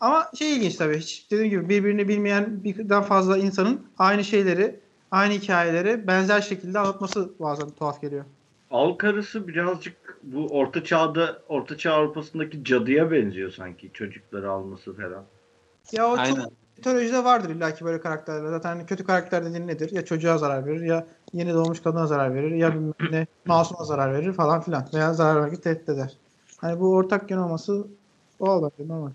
Ama şey ilginç tabii. Hiç dediğim gibi birbirini bilmeyen birden fazla insanın aynı şeyleri, aynı hikayeleri benzer şekilde anlatması bazen tuhaf geliyor. Al karısı birazcık bu orta çağda orta çağ Avrupa'sındaki cadıya benziyor sanki çocukları alması falan. Ya o Aynen. çok mitolojide vardır illaki böyle karakterler. Zaten kötü karakter dediğin nedir? Ya çocuğa zarar verir ya yeni doğmuş kadına zarar verir ya bilmem ne masuma zarar verir falan filan. Veya zarar vermeyi tehdit eder. Hani bu ortak yön olması doğal bence normal.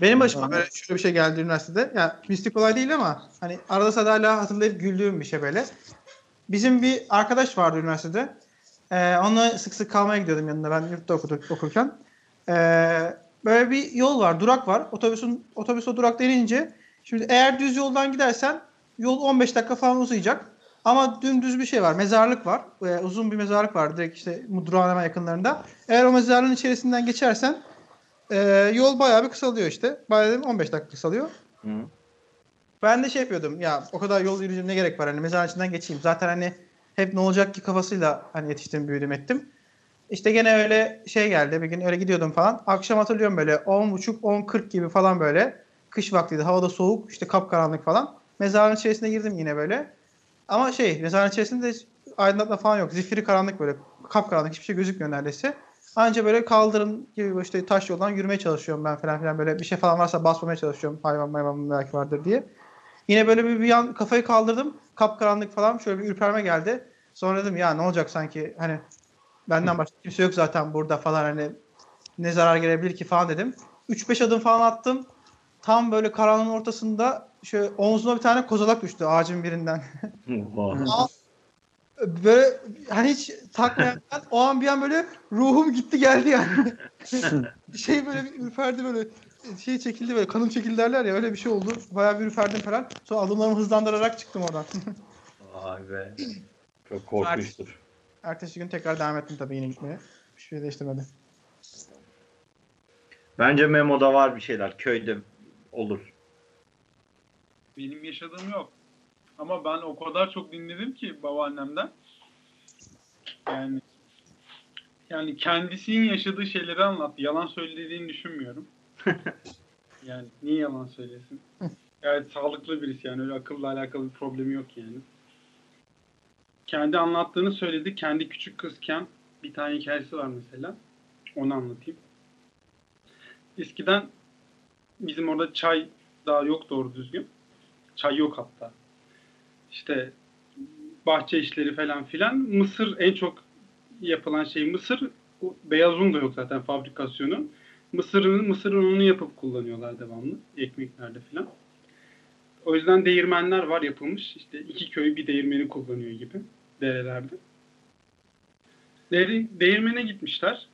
Benim başıma böyle şöyle bir şey geldi üniversitede. Ya mistik olay değil ama hani arada sırada hala hatırlayıp güldüğüm bir şey böyle. Bizim bir arkadaş vardı üniversitede. Ee, onunla sık sık kalmaya gidiyordum yanında ben yurtta okuduk, okurken. Ee, böyle bir yol var, durak var. Otobüsün otobüs o durakta inince şimdi eğer düz yoldan gidersen yol 15 dakika falan uzayacak. Ama dümdüz bir şey var. Mezarlık var. Ee, uzun bir mezarlık var direkt işte durağın hemen yakınlarında. Eğer o mezarlığın içerisinden geçersen e, yol bayağı bir kısalıyor işte. Bayağı dedim 15 dakika kısalıyor. Hı. Ben de şey yapıyordum ya o kadar yol yürüyeceğim ne gerek var hani mezarın içinden geçeyim. Zaten hani hep ne olacak ki kafasıyla hani yetiştim büyüdüm ettim. İşte gene öyle şey geldi bir gün öyle gidiyordum falan. Akşam hatırlıyorum böyle 10.30 10.40 gibi falan böyle. Kış vaktiydi havada soğuk işte kapkaranlık falan. Mezarın içerisine girdim yine böyle. Ama şey mezarın içerisinde de aydınlatma falan yok. Zifiri karanlık böyle kapkaranlık hiçbir şey gözükmüyor neredeyse. Anca böyle kaldırım gibi işte taş yoldan yürümeye çalışıyorum ben falan filan böyle bir şey falan varsa basmamaya çalışıyorum. Hayvan hayvan belki vardır diye. Yine böyle bir, bir an kafayı kaldırdım. Kapkaranlık falan şöyle bir ürperme geldi. Sonra dedim ya ne olacak sanki hani benden başka kimse yok zaten burada falan hani ne zarar gelebilir ki falan dedim. 3-5 adım falan attım. tam böyle karanlığın ortasında şöyle omzuma bir tane kozalak düştü ağacın birinden. Böyle hani hiç takmayan o an bir an böyle ruhum gitti geldi yani. şey böyle bir ürperdi böyle şey çekildi böyle kanım çekildi derler ya öyle bir şey oldu. Bayağı bir ürperdim falan. Sonra adımlarımı hızlandırarak çıktım oradan. Vay be. Çok korkunçtur. Ertesi gün tekrar devam ettim tabii yine gitmeye. Bir şey değiştirmedi. Bence Memo'da var bir şeyler. Köyde olur. Benim yaşadığım yok. Ama ben o kadar çok dinledim ki babaannemden. Yani yani kendisinin yaşadığı şeyleri anlattı. Yalan söylediğini düşünmüyorum. Yani niye yalan söylesin? Gayet sağlıklı birisi yani. Öyle akılla alakalı bir problemi yok yani. Kendi anlattığını söyledi. Kendi küçük kızken bir tane hikayesi var mesela. Onu anlatayım. Eskiden bizim orada çay daha yok doğru düzgün. Çay yok hatta. İşte bahçe işleri falan filan. Mısır en çok yapılan şey mısır. Beyaz un da yok zaten fabrikasyonu. Mısırın mısır ununu yapıp kullanıyorlar devamlı ekmeklerde filan. O yüzden değirmenler var yapılmış. İşte iki köy bir değirmeni kullanıyor gibi derelerde. Değir- Değirmene gitmişler.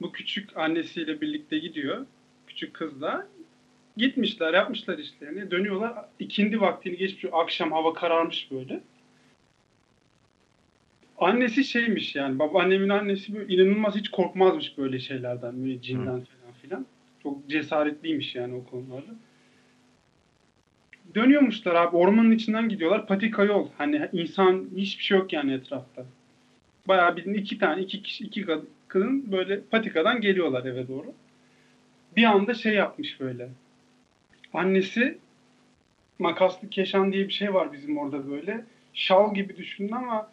Bu küçük annesiyle birlikte gidiyor. Küçük kızla. Gitmişler, yapmışlar işlerini. Dönüyorlar. ikindi vaktini geçmiş. Akşam hava kararmış böyle. Annesi şeymiş yani. Babaannemin annesi böyle inanılmaz hiç korkmazmış böyle şeylerden. Böyle cinden falan filan. Çok cesaretliymiş yani o konularda. Dönüyormuşlar abi. Ormanın içinden gidiyorlar. Patika yol. Hani insan hiçbir şey yok yani etrafta. Bayağı bir iki tane iki kişi iki kad- kadın böyle patikadan geliyorlar eve doğru. Bir anda şey yapmış böyle. Annesi makaslı keşan diye bir şey var bizim orada böyle. Şal gibi düşünün ama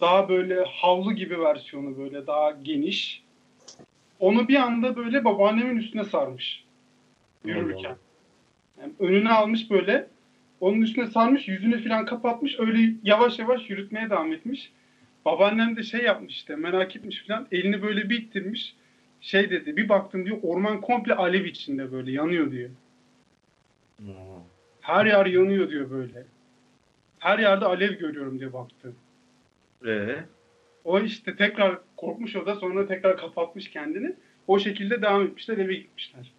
daha böyle havlu gibi versiyonu böyle daha geniş. Onu bir anda böyle babaannemin üstüne sarmış. Yürürken. Yani önüne almış böyle. Onun üstüne sarmış, yüzünü falan kapatmış. Öyle yavaş yavaş yürütmeye devam etmiş. Babaannem de şey yapmış işte merak etmiş falan. Elini böyle bir ittirmiş. Şey dedi bir baktım diyor orman komple alev içinde böyle yanıyor diyor. Her yer yanıyor diyor böyle. Her yerde alev görüyorum diye baktım. Ee, O işte tekrar korkmuş o da sonra tekrar kapatmış kendini. O şekilde devam etmişler eve gitmişler.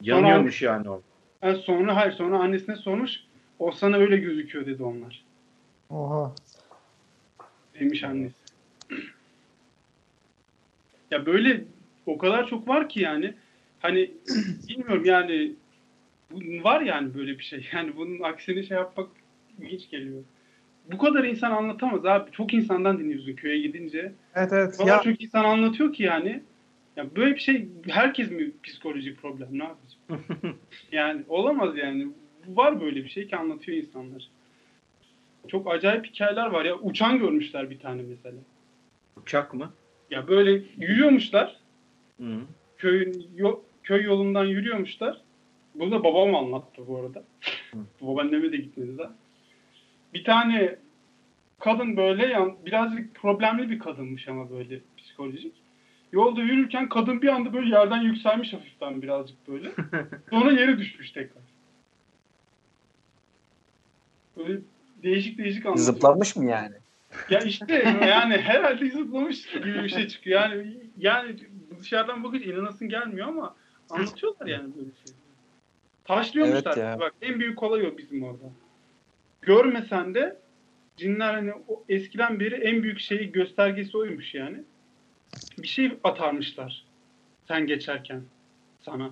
yanıyormuş yani o. Yani sonra hayır sonra annesine sormuş. O sana öyle gözüküyor dedi onlar. Oha. Demiş annesi. ya böyle o kadar çok var ki yani. Hani bilmiyorum yani var yani böyle bir şey. Yani bunun aksini şey yapmak ilginç geliyor. Bu kadar insan anlatamaz abi. Çok insandan dinliyorsun köye gidince. Evet evet. O kadar Ya, çok insan anlatıyor ki yani. Ya böyle bir şey herkes mi psikolojik problem ne yapacak? yani olamaz yani. Var böyle bir şey ki anlatıyor insanlar. Çok acayip hikayeler var ya. Uçan görmüşler bir tane mesela. Uçak mı? Ya böyle yürüyormuşlar. Hı. Köyün yo- köy yolundan yürüyormuşlar. Bunu da babam anlattı bu arada. Babaanneme de gitmedi daha. Bir tane kadın böyle yan, birazcık problemli bir kadınmış ama böyle psikolojik. Yolda yürürken kadın bir anda böyle yerden yükselmiş hafiften birazcık böyle. Sonra yere düşmüş tekrar. Böyle değişik değişik anlatıyor. Zıplamış mı yani? Ya işte yani herhalde zıplamış gibi bir şey çıkıyor. Yani yani dışarıdan bakınca inanasın gelmiyor ama anlatıyorlar yani böyle şey. Taşlıyormuşlar. Evet ya. Bak en büyük olay o bizim orada. Görmesen de cinler hani o eskiden beri en büyük şeyi göstergesi oymuş yani. Bir şey atarmışlar sen geçerken sana.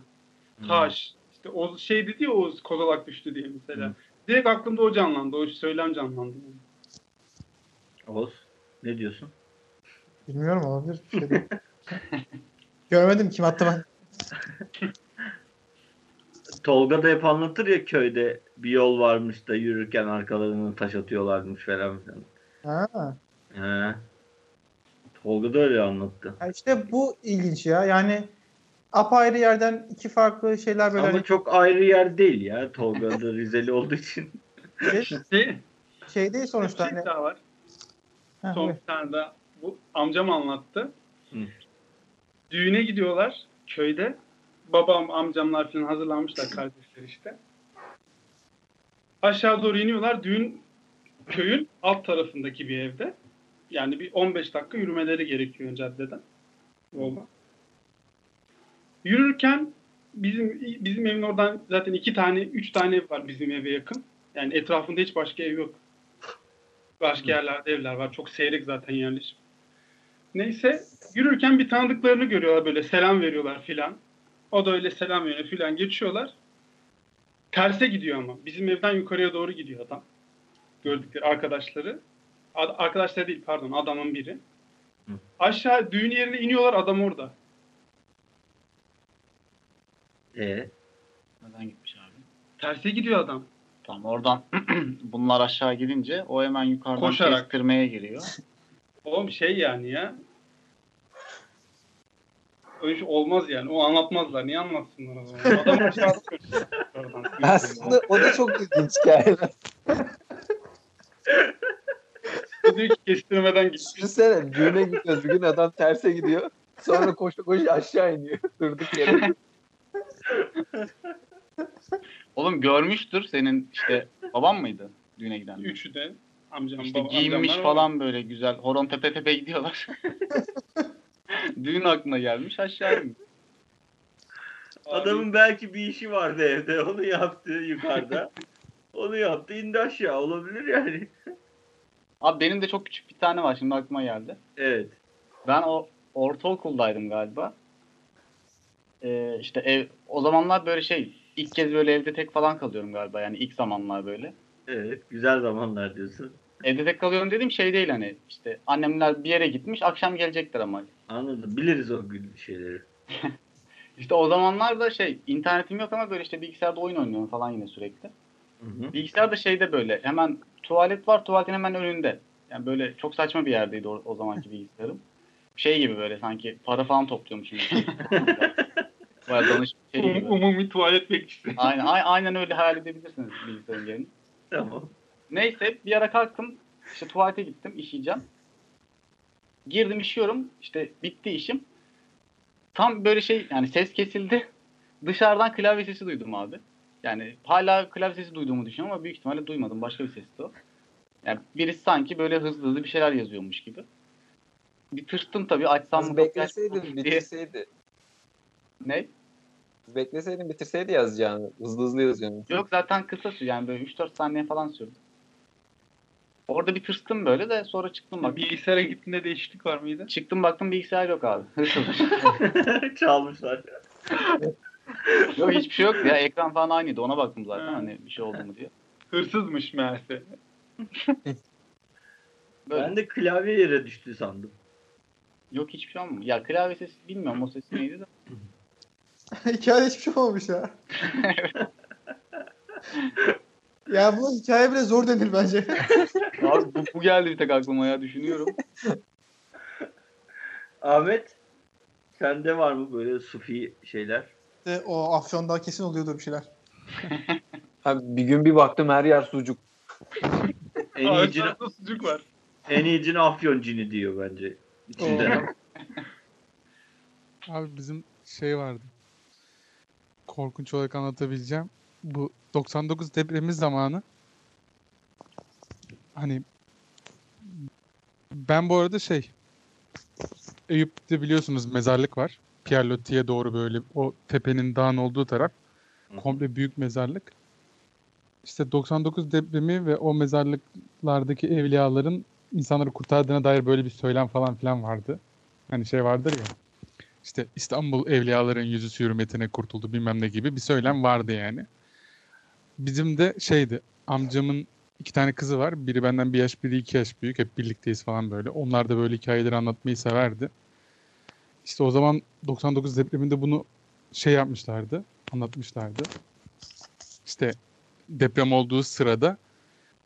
Taş. İşte o şey dedi ya o kozalak düştü diye mesela. Hı. Direkt aklımda o canlandı. O söylem canlandı. Oğuz ne diyorsun? bilmiyorum olabilir. Bir şey değil. Görmedim kim attı ben. Tolga da hep anlatır ya köyde bir yol varmış da yürürken arkalarına taş atıyorlarmış falan filan. Ha. He. Tolga da öyle anlattı. Ya işte bu ilginç ya. Yani apayrı yerden iki farklı şeyler böyle Ama hani çok ayrı yer değil ya. Tolga da Rizeli olduğu için. şey, Şey, şey değil bir sonuçta. şey Hani, daha var. Ha, Son bir tane daha. Bu amcam anlattı. Hı. Düğüne gidiyorlar köyde. babam, amcamlar falan hazırlanmışlar kardeşler işte. Aşağı doğru iniyorlar. Düğün köyün alt tarafındaki bir evde. Yani bir 15 dakika yürümeleri gerekiyor caddeden. Yolda. Yürürken bizim bizim evin oradan zaten iki tane, üç tane ev var bizim eve yakın. Yani etrafında hiç başka ev yok. Başka yerlerde evler var. Çok seyrek zaten yerleşim. Neyse yürürken bir tanıdıklarını görüyorlar böyle selam veriyorlar filan. O da öyle selam veriyor filan geçiyorlar. Terse gidiyor ama. Bizim evden yukarıya doğru gidiyor adam. Gördükleri arkadaşları. Ad- arkadaşları değil pardon adamın biri. Aşağı düğün yerine iniyorlar adam orada. E Neden gitmiş abi? Terse gidiyor adam. Tamam oradan bunlar aşağı gidince o hemen yukarıdan Koşarak. kestirmeye giriyor. Oğlum şey yani ya. Öyle şey olmaz yani. O anlatmazlar. Niye anlatsınlar o zaman? Adam aşağıda. Aslında o da çok ilginç. O diyor ki kestirmeden gitti. Düşünsene düğüne gidiyoruz. Bir gün adam terse gidiyor. Sonra koşu koşu aşağı iniyor. Durduk yere. Oğlum görmüştür senin işte baban mıydı düğüne giden? Üçü de amcam, İşte baba, giyinmiş falan böyle güzel. Horon tepe tepe gidiyorlar. Düğün aklına gelmiş aşağı inmiş. var. adamın belki bir işi vardı evde. Onu yaptı yukarıda. Onu yaptı indi aşağı. Olabilir yani. Abi benim de çok küçük bir tane var şimdi aklıma geldi. Evet. Ben o ortaokuldaydım galiba. Ee, işte ev o zamanlar böyle şey ilk kez böyle evde tek falan kalıyorum galiba yani ilk zamanlar böyle. Evet. Güzel zamanlar diyorsun. Evde tek kalıyorum dediğim şey değil hani işte annemler bir yere gitmiş akşam gelecekler ama. Anladım. Biliriz o gün şeyleri. İşte o zamanlar da şey internetim yok ama böyle işte bilgisayarda oyun oynuyorum falan yine sürekli. Hı hı. Bilgisayar da şeyde böyle hemen tuvalet var tuvaletin hemen önünde. Yani böyle çok saçma bir yerdeydi o, o zamanki bilgisayarım. Şey gibi böyle sanki para falan topluyormuşum. Bayağı danış şey Um, gibi. umumi tuvalet bekçisi. Aynen, a- aynen öyle hayal edebilirsiniz bilgisayarın yerini. Tamam. Neyse bir ara kalktım. işte tuvalete gittim işeyeceğim. Girdim işiyorum. işte bitti işim. Tam böyle şey yani ses kesildi. Dışarıdan klavye sesi duydum abi. Yani hala klavye sesi duyduğumu düşünüyorum ama büyük ihtimalle duymadım. Başka bir sesti o. Yani birisi sanki böyle hızlı hızlı bir şeyler yazıyormuş gibi. Bir tırstım tabii açsam mı, bekleseydin bitirseydi. Ne? Bekleseydin bitirseydi yazacağını. Hızlı hızlı yazıyorsun. Yok zaten kısa sürdü yani böyle 3-4 saniye falan sürdü. Orada bir tırstım böyle de sonra çıktım bak. Bilgisayara gittiğinde değişiklik var mıydı? Çıktım baktım bilgisayar yok abi. Hırsız. Çalmışlar. yok hiçbir şey yok ya. Ekran falan aynıydı. Ona baktım zaten Ha. hani bir şey oldu mu diye. Hırsızmış meğerse. Böyle. Ben de klavye yere düştü sandım. Yok hiçbir şey olmadı. Ya klavye sesi bilmiyorum o ses neydi de. Hikayede hiçbir şey olmamış ya. ya bu hikaye bile zor denir bence. Abi bu, bu geldi bir tek aklıma ya düşünüyorum. Ahmet sende var mı böyle sufi şeyler? İşte o Afyon'da kesin oluyordur bir şeyler. Abi bir gün bir baktım her yer sucuk. En iyi cin, sucuk var. en iyi cin afyon cini diyor bence. İçinde. Abi bizim şey vardı. Korkunç olarak anlatabileceğim. Bu 99 depremi zamanı hani ben bu arada şey Eyüp'te biliyorsunuz mezarlık var. Pierre Loti'ye doğru böyle o tepenin dağın olduğu taraf. Komple büyük mezarlık. İşte 99 depremi ve o mezarlıklardaki evliyaların insanları kurtardığına dair böyle bir söylem falan filan vardı. Hani şey vardır ya. İşte İstanbul evliyaların yüzü hürmetine kurtuldu bilmem ne gibi bir söylem vardı yani. Bizim de şeydi amcamın iki tane kızı var. Biri benden bir yaş biri iki yaş büyük. Hep birlikteyiz falan böyle. Onlar da böyle hikayeleri anlatmayı severdi. İşte o zaman 99 depreminde bunu şey yapmışlardı. Anlatmışlardı. İşte deprem olduğu sırada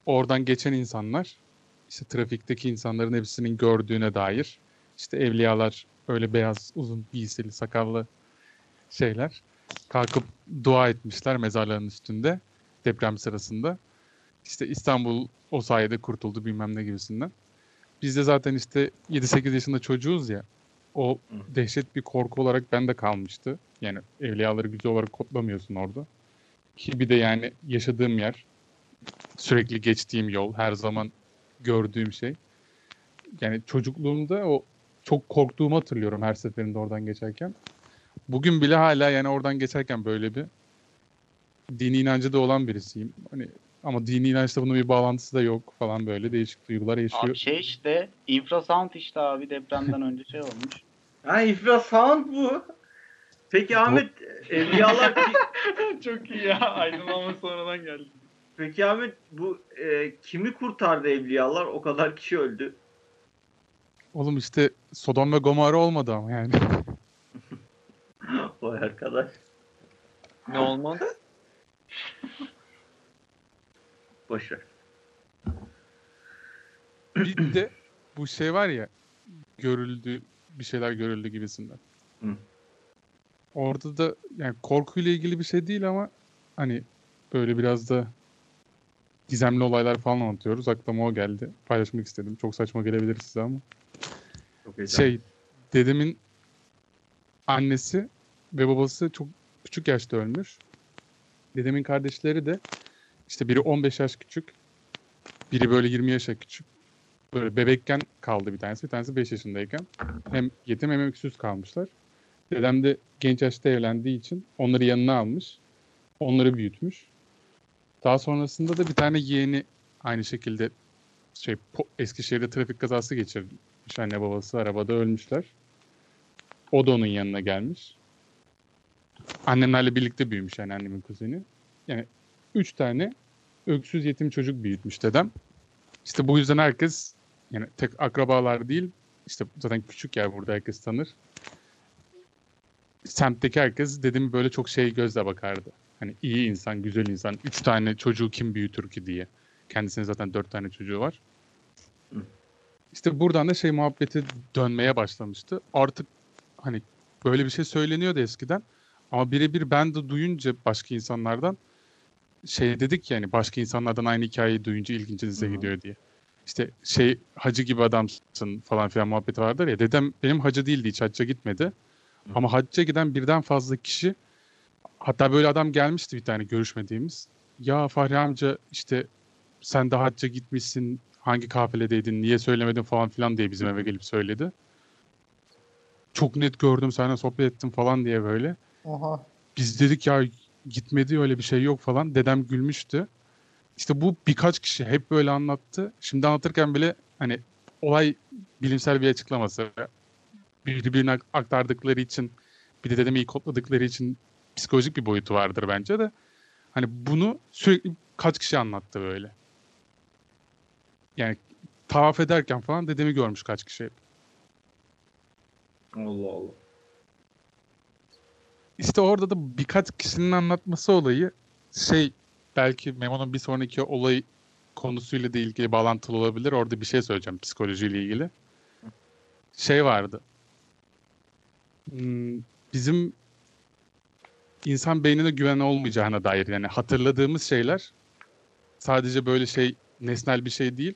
oradan geçen insanlar işte trafikteki insanların hepsinin gördüğüne dair işte evliyalar öyle beyaz uzun giysili sakallı şeyler kalkıp dua etmişler mezarların üstünde deprem sırasında. İşte İstanbul o sayede kurtuldu bilmem ne gibisinden. Biz de zaten işte 7-8 yaşında çocuğuz ya. O dehşet bir korku olarak bende kalmıştı. Yani evliyaları güzel olarak kodlamıyorsun orada. Ki bir de yani yaşadığım yer, sürekli geçtiğim yol, her zaman gördüğüm şey. Yani çocukluğumda o çok korktuğumu hatırlıyorum her seferinde oradan geçerken. Bugün bile hala yani oradan geçerken böyle bir dini inancı da olan birisiyim. Hani ama dini inançla bunun bir bağlantısı da yok falan böyle değişik duygular yaşıyor. Abi şey işte infrasound işte abi depremden önce şey olmuş. Ha infrasound bu. Peki Ahmet evliyalar Çok iyi ya. Aydınlanma sonradan geldi. Peki Ahmet bu e, kimi kurtardı evliyalar? O kadar kişi öldü. Oğlum işte Sodom ve Gomorra olmadı ama yani. Vay arkadaş. Ne olmadı? Boş ver. bir de bu şey var ya görüldü bir şeyler görüldü gibisinden. Hı. Orada da yani korkuyla ilgili bir şey değil ama hani böyle biraz da gizemli olaylar falan anlatıyoruz. Aklıma o geldi. Paylaşmak istedim. Çok saçma gelebilir size ama. Şey dedemin annesi ve babası çok küçük yaşta ölmüş. Dedemin kardeşleri de işte biri 15 yaş küçük, biri böyle 20 yaşa küçük. Böyle bebekken kaldı bir tanesi. Bir tanesi 5 yaşındayken. Hem yetim hem öksüz kalmışlar. Dedem de genç yaşta evlendiği için onları yanına almış. Onları büyütmüş. Daha sonrasında da bir tane yeğeni aynı şekilde şey Eskişehir'de trafik kazası geçirmiş. Anne babası arabada ölmüşler. O da onun yanına gelmiş. Annemlerle birlikte büyümüş yani annemin kuzeni. Yani üç tane öksüz yetim çocuk büyütmüş dedem. İşte bu yüzden herkes yani tek akrabalar değil işte zaten küçük yer burada herkes tanır. Semtteki herkes dedim böyle çok şey gözle bakardı. Hani iyi insan, güzel insan. Üç tane çocuğu kim büyütür ki diye. Kendisinin zaten dört tane çocuğu var. İşte buradan da şey muhabbeti dönmeye başlamıştı. Artık hani böyle bir şey söyleniyordu eskiden. Ama birebir ben de duyunca başka insanlardan şey dedik yani başka insanlardan aynı hikayeyi duyunca ilgincinize Hı hı. gidiyor diye. İşte şey hacı gibi adamsın falan filan muhabbeti vardır ya. Dedem benim hacı değildi hiç hacca gitmedi. Ama hacca giden birden fazla kişi hatta böyle adam gelmişti bir tane görüşmediğimiz. Ya Fahri amca işte sen de hacca gitmişsin hangi kafiledeydin niye söylemedin falan filan diye bizim eve gelip söyledi. Çok net gördüm seninle sohbet ettim falan diye böyle. Oha. Biz dedik ya gitmedi öyle bir şey yok falan. Dedem gülmüştü. İşte bu birkaç kişi hep böyle anlattı. Şimdi anlatırken bile hani olay bilimsel bir açıklaması. Birbirine ak- aktardıkları için bir de dedemi iyi kodladıkları için psikolojik bir boyutu vardır bence de. Hani bunu sürekli kaç kişi anlattı böyle. Yani tavaf ederken falan dedemi görmüş kaç kişi. Allah Allah. İşte orada da birkaç kişinin anlatması olayı şey belki Memo'nun bir sonraki olay konusuyla da ilgili bağlantılı olabilir. Orada bir şey söyleyeceğim psikolojiyle ilgili. Şey vardı. Hmm, Bizim insan beynine güven olmayacağına dair yani hatırladığımız şeyler sadece böyle şey nesnel bir şey değil.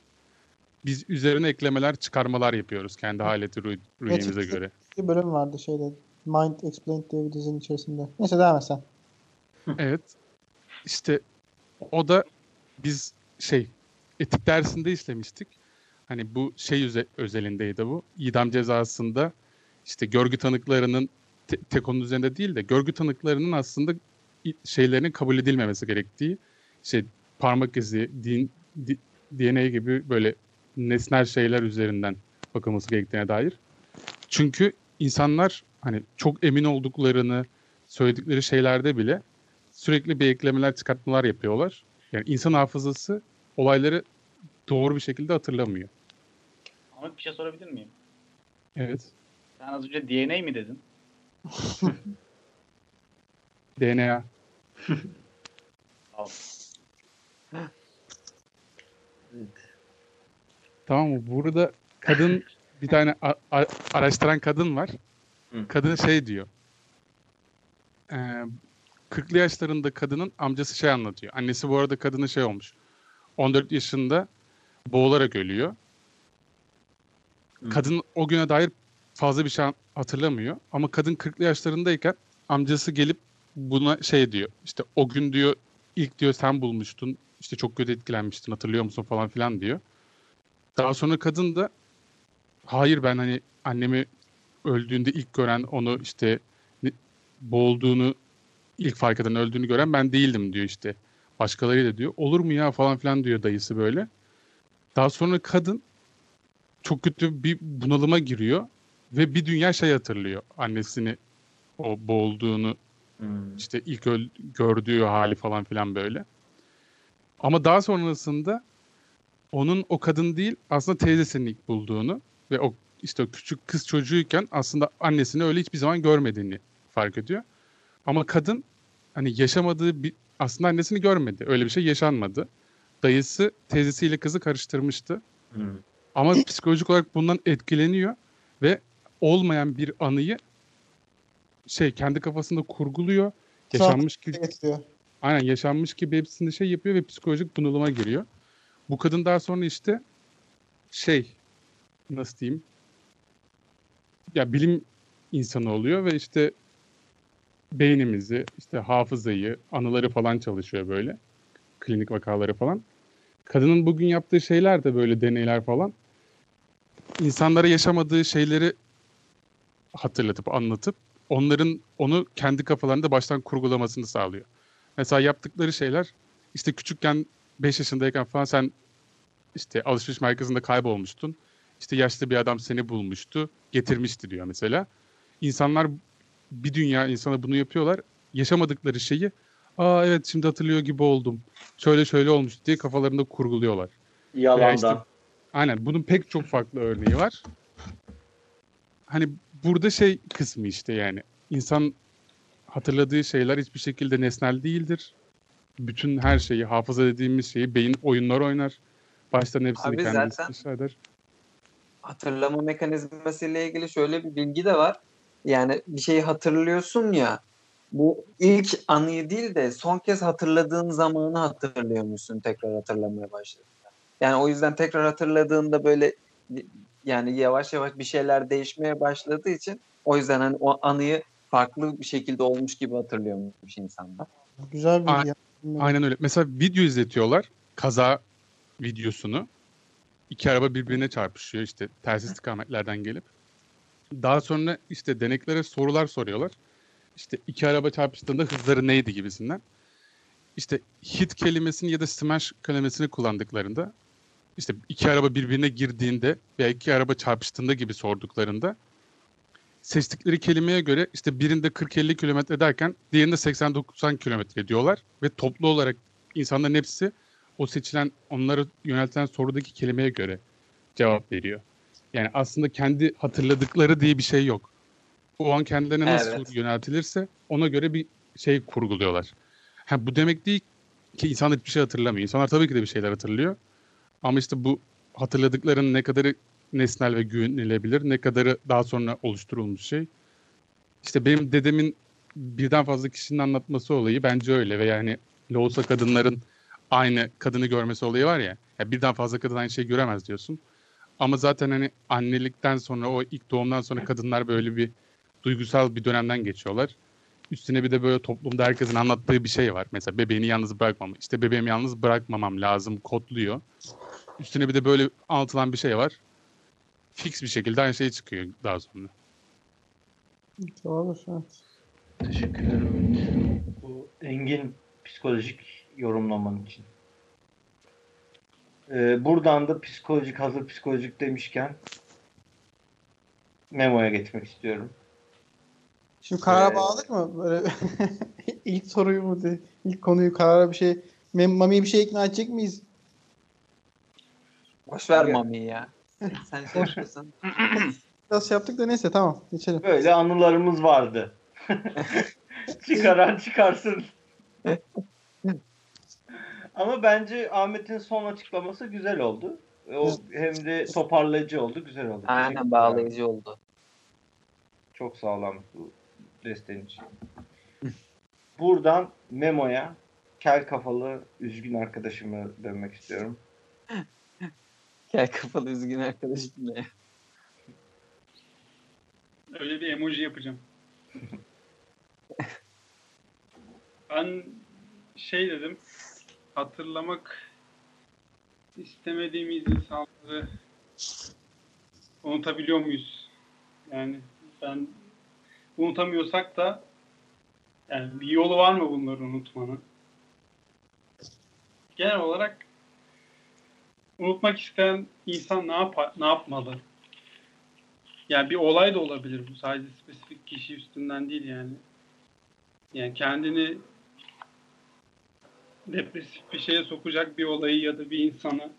Biz üzerine eklemeler, çıkarmalar yapıyoruz kendi haleti Netflix'te göre. Bir bölüm vardı şeyde. Mind Explained diye bir dizinin içerisinde. Neyse devam et sen. Evet. İşte o da biz şey etik dersinde işlemiştik. Hani bu şey üze- özelindeydi bu. İdam cezasında işte görgü tanıklarının te- tek onun üzerinde değil de görgü tanıklarının aslında şeylerinin kabul edilmemesi gerektiği şey parmak izi, din, di- DNA gibi böyle nesnel şeyler üzerinden bakılması gerektiğine dair. Çünkü insanlar hani çok emin olduklarını söyledikleri şeylerde bile sürekli bir eklemeler çıkartmalar yapıyorlar. Yani insan hafızası olayları doğru bir şekilde hatırlamıyor. Ahmet bir şey sorabilir miyim? Evet. Sen az önce DNA mi dedin? DNA. Al. Tamam mı? Burada kadın bir tane a- a- araştıran kadın var. Hı. Kadın şey diyor. Ee, 40'lı yaşlarında kadının amcası şey anlatıyor. Annesi bu arada kadının şey olmuş. 14 yaşında boğularak ölüyor. Hı. Kadın o güne dair fazla bir şey hatırlamıyor. Ama kadın 40'lı yaşlarındayken amcası gelip buna şey diyor. İşte o gün diyor ilk diyor sen bulmuştun. İşte çok kötü etkilenmiştin hatırlıyor musun falan filan diyor. Daha sonra kadın da hayır ben hani annemi öldüğünde ilk gören onu işte boğulduğunu ilk fark eden öldüğünü gören ben değildim diyor işte. Başkalarıyla diyor. Olur mu ya falan filan diyor dayısı böyle. Daha sonra kadın çok kötü bir bunalıma giriyor ve bir dünya şey hatırlıyor. Annesini o boğulduğunu Hmm. işte ilk öl- gördüğü hali falan filan böyle. Ama daha sonrasında onun o kadın değil aslında teyzesinin ilk bulduğunu ve o işte o küçük kız çocuğuyken aslında annesini öyle hiçbir zaman görmediğini fark ediyor. Ama kadın hani yaşamadığı bir aslında annesini görmedi. Öyle bir şey yaşanmadı. Dayısı teyzesiyle kızı karıştırmıştı. Hmm. Ama psikolojik olarak bundan etkileniyor ve olmayan bir anıyı şey kendi kafasında kurguluyor. Yaşanmış gibi aynen yaşanmış gibi hepsinde şey yapıyor ve psikolojik bunalıma giriyor. Bu kadın daha sonra işte şey nasıl diyeyim ya bilim insanı oluyor ve işte beynimizi, işte hafızayı, anıları falan çalışıyor böyle. Klinik vakaları falan. Kadının bugün yaptığı şeyler de böyle deneyler falan. İnsanlara yaşamadığı şeyleri hatırlatıp anlatıp onların onu kendi kafalarında baştan kurgulamasını sağlıyor. Mesela yaptıkları şeyler işte küçükken 5 yaşındayken falan sen işte alışveriş merkezinde kaybolmuştun. İşte yaşlı bir adam seni bulmuştu, getirmişti diyor mesela. İnsanlar bir dünya insana bunu yapıyorlar. Yaşamadıkları şeyi aa evet şimdi hatırlıyor gibi oldum. Şöyle şöyle olmuş diye kafalarında kurguluyorlar. Yalandan. işte- Aynen bunun pek çok farklı örneği var. Hani burada şey kısmı işte yani insan hatırladığı şeyler hiçbir şekilde nesnel değildir. Bütün her şeyi, hafıza dediğimiz şeyi beyin oyunlar oynar. Baştan hepsini Abi kendisi zaten- inşa eder. hatırlama mekanizması ile ilgili şöyle bir bilgi de var. Yani bir şeyi hatırlıyorsun ya bu ilk anıyı değil de son kez hatırladığın zamanı hatırlıyormuşsun tekrar hatırlamaya başladığında. Yani o yüzden tekrar hatırladığında böyle yani yavaş yavaş bir şeyler değişmeye başladığı için o yüzden hani o anıyı farklı bir şekilde olmuş gibi hatırlıyormuş insanlar. Güzel bir ya. Aynen öyle. Mesela video izletiyorlar. Kaza videosunu. İki araba birbirine çarpışıyor işte ters istikametlerden gelip. Daha sonra işte deneklere sorular soruyorlar. İşte iki araba çarpıştığında hızları neydi gibisinden. İşte hit kelimesini ya da smash kelimesini kullandıklarında işte iki araba birbirine girdiğinde veya iki araba çarpıştığında gibi sorduklarında seçtikleri kelimeye göre işte birinde 40-50 kilometre derken diğerinde 80-90 kilometre diyorlar ve toplu olarak insanların hepsi o seçilen onlara yöneltilen sorudaki kelimeye göre cevap veriyor. Yani aslında kendi hatırladıkları diye bir şey yok. O an kendilerine nasıl Evet. soru yöneltilirse ona göre bir şey kurguluyorlar. Ha, bu demek değil ki insanlar hiçbir şey hatırlamıyor. İnsanlar tabii ki de bir şeyler hatırlıyor. Ama işte bu hatırladıklarının ne kadarı nesnel ve güvenilebilir, ne kadarı daha sonra oluşturulmuş şey. İşte benim dedemin birden fazla kişinin anlatması olayı bence öyle ve yani Loğusa kadınların aynı kadını görmesi olayı var ya, ya birden fazla kadın aynı şeyi göremez diyorsun. Ama zaten hani annelikten sonra o ilk doğumdan sonra kadınlar böyle bir duygusal bir dönemden geçiyorlar. Üstüne bir de böyle toplumda herkesin anlattığı bir şey var. Mesela bebeğini yalnız bırakmam. İşte bebeğimi yalnız bırakmamam lazım kodluyor. Üstüne bir de böyle anlatılan bir şey var. Fix bir şekilde aynı şey çıkıyor daha sonra. Doğru. Evet. Teşekkür ederim. Bu engin psikolojik yorumlaman için. Ee, buradan da psikolojik, hazır psikolojik demişken Memo'ya geçmek istiyorum. Şimdi karara Ee, bağladık mı? Böyle ilk soruyu mu diye, ilk konuyu karara bir şey Mami'yi bir şey ikna edecek miyiz? Boş ver Mami'yi ya. Sen şey yapıyorsun. Biraz şey yaptık da neyse tamam geçelim. Böyle anılarımız vardı. Çıkaran çıkarsın. Ama bence Ahmet'in son açıklaması güzel oldu. O hem de toparlayıcı oldu, güzel oldu. Aynen bağlayıcı oldu. Çok sağlam bu desteğin için. Buradan Memo'ya kel kafalı üzgün arkadaşımı dönmek istiyorum. Gel kafalı üzgün arkadaşım ne? Öyle bir emoji yapacağım. ben şey dedim. Hatırlamak istemediğimiz insanları unutabiliyor muyuz? Yani ben unutamıyorsak da yani bir yolu var mı bunları unutmanın? Genel olarak unutmak isteyen insan ne yapar, ne yapmalı? Yani bir olay da olabilir bu. Sadece spesifik kişi üstünden değil yani. Yani kendini depresif bir şeye sokacak bir olayı ya da bir insanı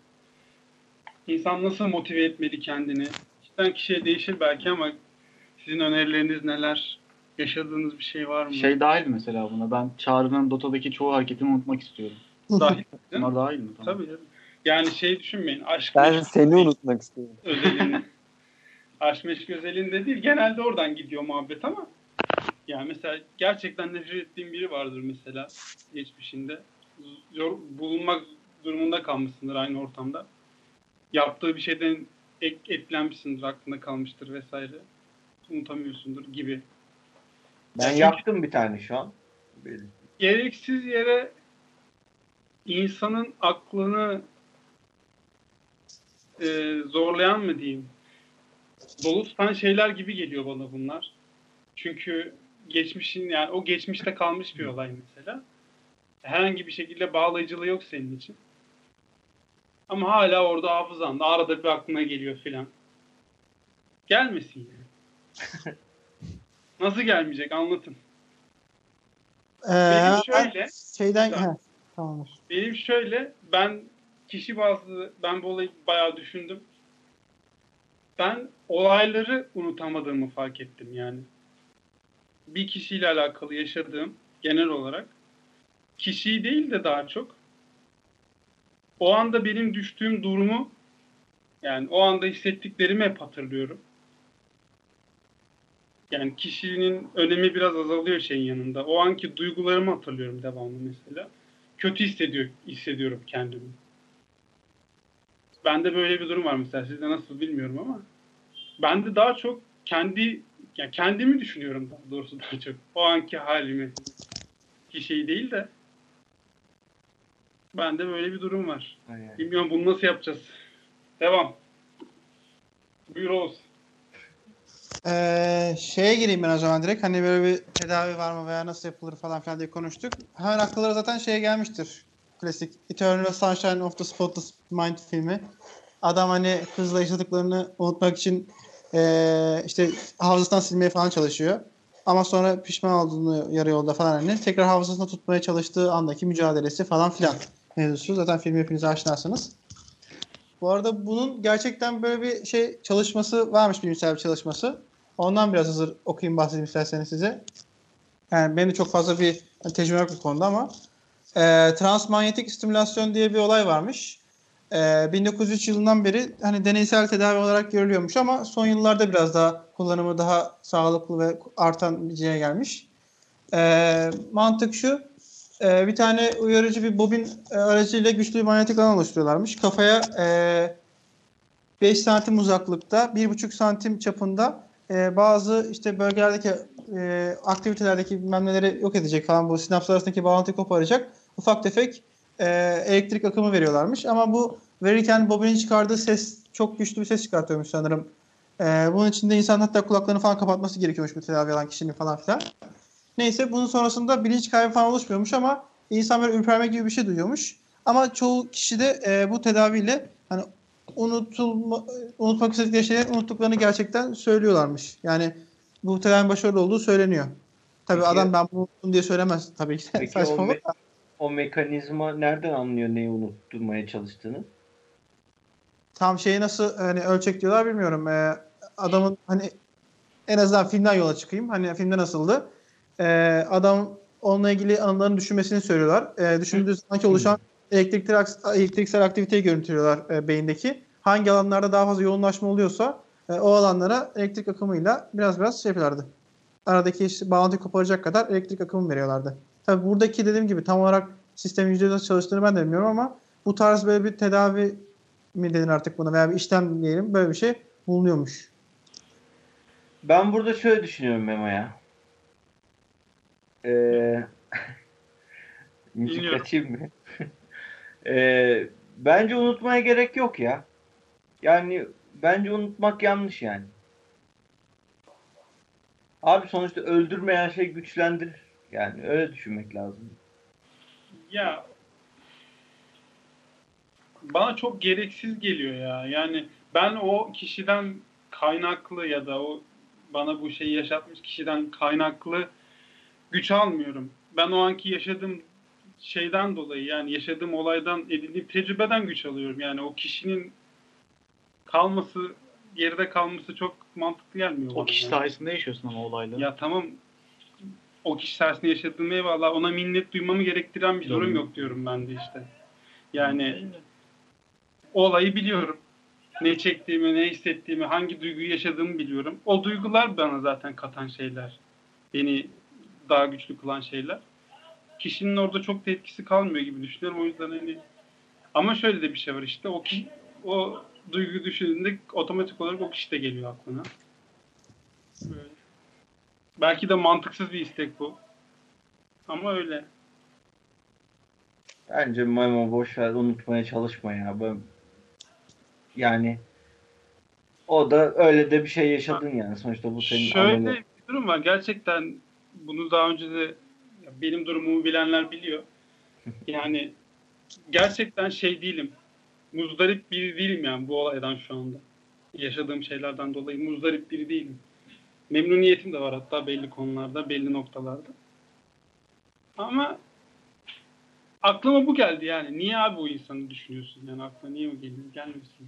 insan nasıl motive etmeli kendini? Kişiden kişiye değişir belki ama sizin önerileriniz neler? Yaşadığınız bir şey var mı? Şey dahil mesela buna. Ben Çağrı'nın Dota'daki çoğu hareketini unutmak istiyorum. dahil? Bunlar dahil mi? Tamam. Tabii canım. Yani şey düşünmeyin. Aşk Ben meşk seni unutmak istiyorum. özelinde. aşk meşk özelinde değil. Genelde oradan gidiyor muhabbet ama yani mesela gerçekten nefret ettiğim biri vardır mesela geçmişinde. Zor, bulunmak durumunda kalmışsındır aynı ortamda. Yaptığı bir şeyden ek, etkilenmişsindir, aklında kalmıştır vesaire. Unutamıyorsundur gibi. Ben Çünkü- yaptım bir tane şu an. Böyle. gereksiz yere insanın aklını e, zorlayan mı diyeyim? Dolu tutan şeyler gibi geliyor bana bunlar. Çünkü geçmişin yani o geçmişte kalmış bir olay mesela. Herhangi bir şekilde bağlayıcılığı yok senin için. Ama hala orada hafızanda arada bir aklına geliyor filan. Gelmesin yani. Nasıl gelmeyecek anlatın. Ee, Benim ben şöyle- şeyden he, tamamdır. Benim şöyle, ben kişi bazlı, ben bu olayı bayağı düşündüm. Ben olayları unutamadığımı fark ettim yani. Bir kişiyle alakalı yaşadığım genel olarak kişiyi değil de daha çok o anda benim düştüğüm durumu yani o anda hissettiklerimi hep hatırlıyorum. Yani kişinin önemi biraz azalıyor şeyin yanında. O anki duygularımı hatırlıyorum devamlı mesela kötü hissediyor hissediyorum kendimi. Bende böyle bir durum var mesela. Sizde nasıl bilmiyorum ama ben de daha çok kendi ya kendimi düşünüyorum daha doğrusu daha çok. O anki halimi. Kişiyi değil de bende böyle bir durum var. Bilmiyorum bunu nasıl yapacağız. Devam. Buyur Oğuz. Ee, şeye gireyim ben o zaman direkt. Hani böyle bir tedavi var mı veya nasıl yapılır falan filan diye konuştuk. Hemen akıllara zaten şeye gelmiştir. Klasik Eternal Sunshine of the Spotless Mind filmi. Adam hani kızla yaşadıklarını unutmak için ee, işte hafızasından silmeye falan çalışıyor. Ama sonra pişman olduğunu yarı yolda falan hani tekrar hafızasında tutmaya çalıştığı andaki mücadelesi falan filan mevzusu. Zaten film hepiniz aşinasınız. Bu arada bunun gerçekten böyle bir şey çalışması varmış bilimsel bir çalışması. Ondan biraz hazır okuyayım bahsedeyim isterseniz size. Yani benim de çok fazla bir tecrübe yok bu konuda ama e, transmanyetik stimülasyon diye bir olay varmış. E, 1903 yılından beri hani deneysel tedavi olarak görülüyormuş ama son yıllarda biraz daha kullanımı daha sağlıklı ve artan bir şeye gelmiş. E, mantık şu. e, bir tane uyarıcı bir bobin e, aracıyla güçlü bir manyetik alan oluşturuyorlarmış. Kafaya e, 5 santim uzaklıkta, 1,5 santim çapında e, bazı işte bölgelerdeki e, aktivitelerdeki bilmem neleri yok edecek falan bu sinapslar arasındaki bağlantıyı koparacak ufak tefek e, elektrik akımı veriyorlarmış. Ama bu verirken bobinin çıkardığı ses çok güçlü bir ses çıkartıyormuş sanırım. E, bunun için de insan hatta kulaklarını falan kapatması gerekiyormuş bu tedavi alan kişinin falan filan. Neyse bunun sonrasında bilinç kaybı falan oluşmuyormuş ama insan böyle ürperme gibi bir şey duyuyormuş. Ama çoğu kişi de e, bu tedaviyle hani unutulma, unutmak istedikleri şeyleri unuttuklarını gerçekten söylüyorlarmış. Yani bu tedavinin başarılı olduğu söyleniyor. Tabii Peki- adam ben bunu diye söylemez tabii ki. Peki Saçma o mekanizma nereden anlıyor neyi unutturmaya çalıştığını? Tam şeyi nasıl hani ölçek diyorlar bilmiyorum. Ee, adamın hani en azından filmden yola çıkayım. Hani filmde nasıldı? Ee, adam onunla ilgili anılarını düşünmesini söylüyorlar. Ee, düşündüğü zamanki oluşan elektriksel, elektriksel aktiviteyi görüntülüyorlar e, beyindeki. Hangi alanlarda daha fazla yoğunlaşma oluyorsa e, o alanlara elektrik akımıyla biraz biraz şey yapıyorlardı. Aradaki işte bağlantıyı koparacak kadar elektrik akımı veriyorlardı. Tabii buradaki dediğim gibi tam olarak sistemin %100 nasıl çalıştığını ben de bilmiyorum ama bu tarz böyle bir tedavi mi denir artık buna veya bir işlem diyelim böyle bir şey bulunuyormuş. Ben burada şöyle düşünüyorum Memo ya. Ee, müzik açayım mı? Ee, bence unutmaya gerek yok ya. Yani bence unutmak yanlış yani. Abi sonuçta öldürmeyen şey güçlendirir. Yani öyle düşünmek lazım. Ya bana çok gereksiz geliyor ya. Yani ben o kişiden kaynaklı ya da o bana bu şeyi yaşatmış kişiden kaynaklı güç almıyorum. Ben o anki yaşadığım şeyden dolayı yani yaşadığım olaydan edindiğim tecrübeden güç alıyorum. Yani o kişinin kalması, geride kalması çok mantıklı gelmiyor O kişi yani. sayesinde yaşıyorsun ama olayları. Ya tamam o kişi sayesinde yaşadığım eyvallah ona minnet duymamı gerektiren bir durum yok diyorum ben de işte. Yani o olayı biliyorum. Ne çektiğimi, ne hissettiğimi, hangi duyguyu yaşadığımı biliyorum. O duygular bana zaten katan şeyler. Beni daha güçlü kılan şeyler. Kişinin orada çok da etkisi kalmıyor gibi düşünüyorum. O yüzden hani ama şöyle de bir şey var işte. O ki o duyguyu düşündüğünde otomatik olarak o kişi de geliyor aklına. Belki de mantıksız bir istek bu. Ama öyle. Bence Memo boş ver unutmaya çalışma ya. Ben yani o da öyle de bir şey yaşadın yani. Sonuçta bu senin Şöyle ameli. bir durum var. Gerçekten bunu daha önce de benim durumumu bilenler biliyor. Yani gerçekten şey değilim. Muzdarip biri değilim yani bu olaydan şu anda. Yaşadığım şeylerden dolayı muzdarip biri değilim. Memnuniyetim de var hatta belli konularda, belli noktalarda. Ama aklıma bu geldi yani. Niye abi o insanı düşünüyorsun? Yani aklına niye o geliyor? Gelmesin.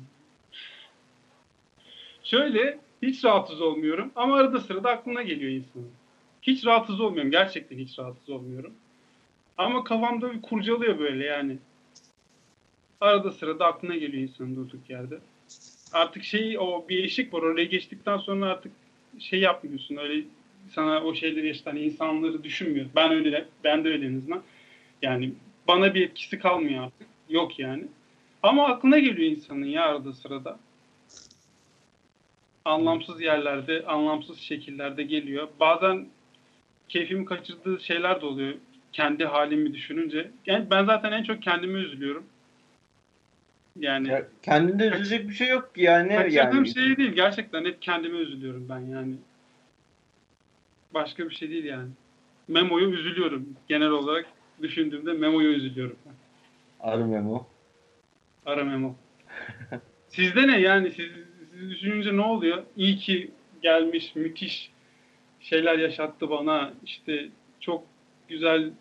Şöyle hiç rahatsız olmuyorum ama arada sırada aklına geliyor insanın. Hiç rahatsız olmuyorum. Gerçekten hiç rahatsız olmuyorum. Ama kafamda bir kurcalıyor böyle yani. Arada sırada aklına geliyor insanın durduk yerde. Artık şey o bir eşik var. Oraya geçtikten sonra artık şey yapmıyorsun. Öyle sana o şeyleri yaşatan insanları düşünmüyor. Ben öyle ben de öyle en azından. Yani bana bir etkisi kalmıyor artık. Yok yani. Ama aklına geliyor insanın ya arada sırada anlamsız yerlerde, anlamsız şekillerde geliyor. Bazen keyfimi kaçırdığı şeyler de oluyor. Kendi halimi düşününce. Yani ben zaten en çok kendime üzülüyorum. Yani Ya kendinde üzülecek bir şey yok ki yani. kaçırdığım yani. şey değil. Gerçekten hep kendime üzülüyorum ben yani. Başka bir şey değil yani. Memo'ya üzülüyorum. Genel olarak düşündüğümde Memo'ya üzülüyorum. ben. Arı Memo. Ara Memo. Sizde ne yani? Siz, siz düşününce ne oluyor? İyi ki gelmiş, müthiş şeyler yaşattı bana. İşte çok güzel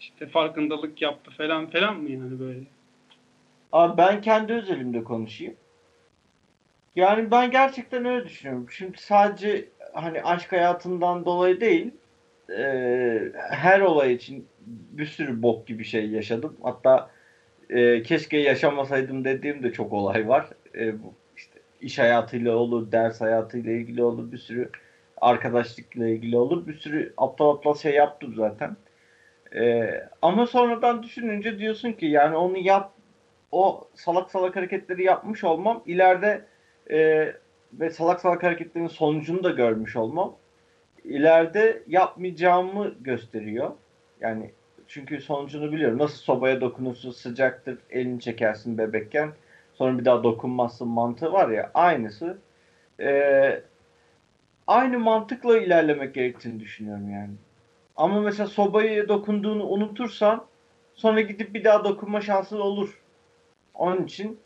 işte farkındalık yaptı falan falan mı yani böyle? Abi ben kendi özelimde konuşayım. Yani ben gerçekten öyle düşünüyorum. Şimdi sadece hani aşk hayatından dolayı değil, e, her olay için bir sürü bok gibi şey yaşadım. Hatta e, keşke yaşamasaydım dediğim de çok olay var. E, bu işte iş hayatıyla olur, ders hayatıyla ilgili olur, bir sürü arkadaşlıkla ilgili olur, bir sürü aptal aptal şey yaptım zaten. E, ama sonradan düşününce diyorsun ki yani onu yap o salak salak hareketleri yapmış olmam ileride e, ve salak salak hareketlerin sonucunu da görmüş olmam ileride yapmayacağımı gösteriyor. Yani çünkü sonucunu biliyorum. Nasıl sobaya dokunursun sıcaktır elini çekersin bebekken sonra bir daha dokunmazsın mantığı var ya aynısı. E, aynı mantıkla ilerlemek gerektiğini düşünüyorum yani. Ama mesela sobaya dokunduğunu unutursan sonra gidip bir daha dokunma şansın olur. Onun için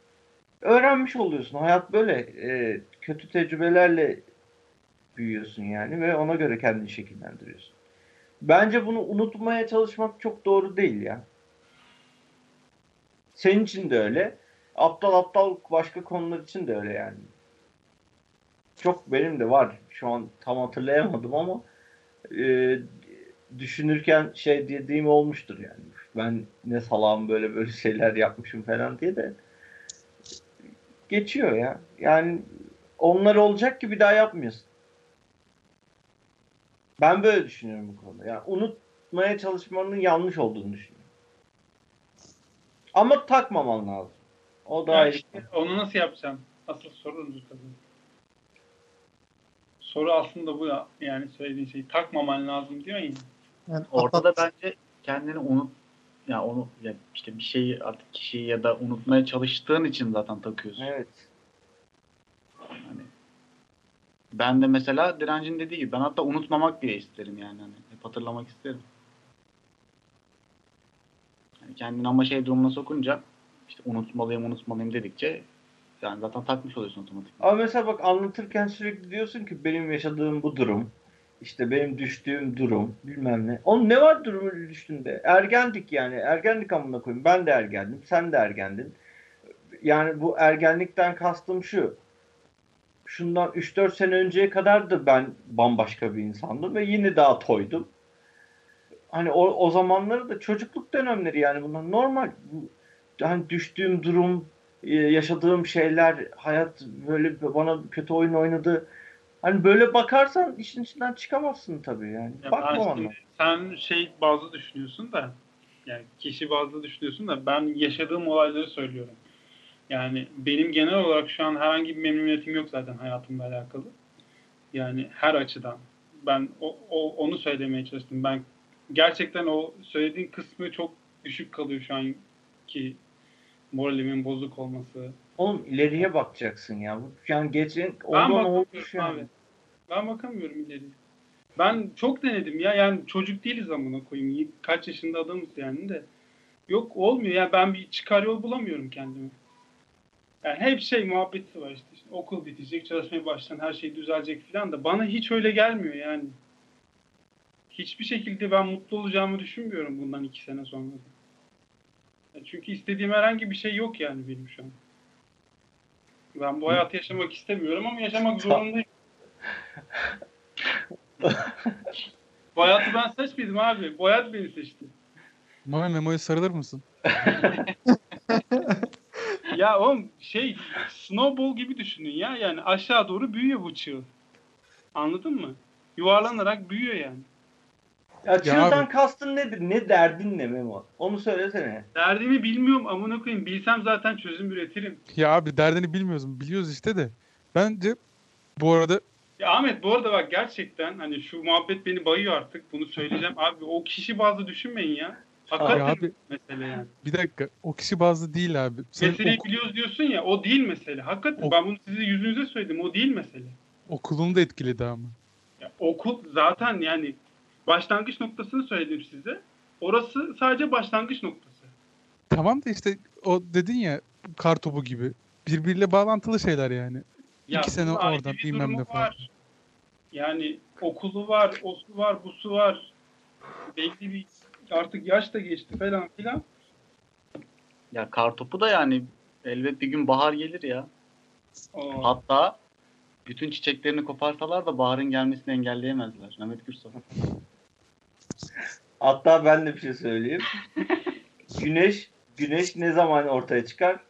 öğrenmiş oluyorsun. Hayat böyle. e, kötü tecrübelerle büyüyorsun yani ve ona göre kendini şekillendiriyorsun. Bence bunu unutmaya çalışmak çok doğru değil ya. Senin için de öyle. Aptal aptal başka konular için de öyle yani. Çok benim de var. Şu an tam hatırlayamadım ama e, düşünürken şey dediğim olmuştur yani. Ben ne salağım böyle böyle şeyler yapmışım falan diye de geçiyor ya. Yani onlar olacak ki bir daha yapmıyorsun. Ben böyle düşünüyorum bu konuda. Yani unutmaya çalışmanın yanlış olduğunu düşünüyorum. Ama takmaman lazım. O da Ya ayrı. işte onu nasıl yapacağım? Asıl sorun bu tabii. soru aslında bu ya. Yani söylediğin şeyi takmaman lazım diyor ya. Yani Orada da atlat- bence kendini unut ya onu ya işte bir şeyi artık kişiyi ya da unutmaya çalıştığın için zaten takıyorsun. Evet. Hani ben de mesela direncin dediği gibi ben hatta unutmamak bile isterim yani hani hep hatırlamak isterim. Yani kendini ama şey durumuna sokunca işte unutmalıyım unutmalıyım dedikçe yani zaten takmış oluyorsun otomatik. Ama mesela bak anlatırken sürekli diyorsun ki benim yaşadığım bu durum. İşte benim düştüğüm durum bilmem ne. Oğlum ne var durumu düştüğünde? Ergendik yani. Ergenlik amına koyayım. Ben de ergendim. Sen de ergendin. Yani bu ergenlikten kastım şu. Şundan 3-4 sene önceye kadar da ben bambaşka bir insandım ve yine daha toydum. Hani o, o zamanları da çocukluk dönemleri yani bunlar normal. Hani düştüğüm durum, e, yaşadığım şeyler, hayat böyle bana kötü oyun oynadı. Hani böyle bakarsan işin içinden çıkamazsın tabii yani. Ya Bakma ben ona. şimdi- sen şey bazlı düşünüyorsun da yani kişi bazlı düşünüyorsun da ben yaşadığım olayları söylüyorum. Yani benim genel olarak şu an herhangi bir memnuniyetim yok zaten hayatımla alakalı. Yani her açıdan. Ben o, o- onu söylemeye çalıştım. Ben gerçekten o söylediğin kısmı çok düşük kalıyor şu anki moralimin bozuk olması. Oğlum ileriye bakacaksın ya. Yani geçen ondan olmuş yani. abi. Ben bakamıyorum ileri. Ben çok denedim ya. Yani çocuk değiliz amına koyayım. Kaç yaşında adamız yani de. Yok olmuyor. Yani ben bir çıkar yol bulamıyorum kendime. Yani hep şey muhabbeti var işte. İşte okul bitecek, çalışmaya başlayan her şey düzelecek falan da bana hiç öyle gelmiyor yani. Hiçbir şekilde ben mutlu olacağımı düşünmüyorum bundan iki sene sonra. Çünkü istediğim herhangi bir şey yok yani benim şu an. Ben bu hayatı yaşamak istemiyorum ama yaşamak zorundayım. bu hayatı ben seçmedim abi. Bu hayat beni seçti. Mami Memo'ya sarılır mısın? Ya oğlum şey snowball gibi düşünün ya. Yani aşağı doğru büyüyor bu çığ. Anladın mı? Yuvarlanarak büyüyor yani. Ya kastın nedir? Ne derdin ne Memo? Onu söylesene. Derdimi bilmiyorum amına koyayım. Bilsem zaten çözüm üretirim. Ya abi derdini bilmiyorsun. Biliyoruz işte de. Bence bu arada Ya Ahmet bu arada bak gerçekten hani şu muhabbet beni bayıyor artık. Bunu söyleyeceğim. Abi o kişi bazı düşünmeyin ya. Hakikaten abi- mesele yani. bir dakika o kişi bazı değil abi. Senin Meseleyi oku- biliyoruz diyorsun ya o değil mesele. Hakikaten Ok- ben bunu size yüzünüze söyledim. O değil mesele. okulunu da etkiledi ama. Ya okul zaten yani başlangıç noktasını söyledim size. Orası sadece başlangıç noktası. Tamam da işte o dedin ya kar topu gibi. Birbiriyle bağlantılı şeyler yani. Ya İki sene oradan, bilmem ne falan. var. Yani okulu var, osu var, busu var. Belli bir artık yaş da geçti falan filan. Ya kartopu da yani elbet bir gün bahar gelir ya. Aa, Hatta bütün çiçeklerini koparsalar da baharın gelmesini engelleyemezler. Mehmet Gürsal. Hatta ben de bir şey söyleyeyim. güneş güneş ne zaman ortaya çıkar?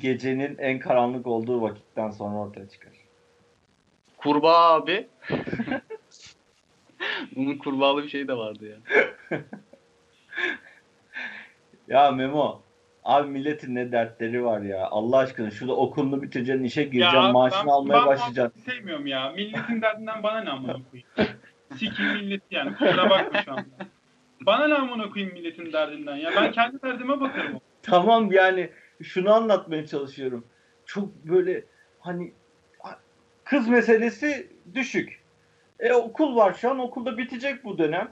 Gecenin en karanlık olduğu vakitten sonra ortaya çıkar. Kurbağa abi. Bunun kurbağalı bir şey de vardı ya. Ya Memo, abi milletin ne dertleri var ya. Allah aşkına şurada okulunu bitireceksin, işe gireceksin, maaşını almaya ben başlayacaksın. muhabbeti sevmiyorum ya. Milletin derdinden bana ne amına koyayım. Sikim millet yani. Kusura bakma şu anda. Bana ne amına koyayım milletin derdinden ya. Ben kendi derdime bakarım. Tamam yani şunu anlatmaya çalışıyorum. Çok böyle hani kız meselesi düşük. E okul var şu an okulda bitecek bu dönem.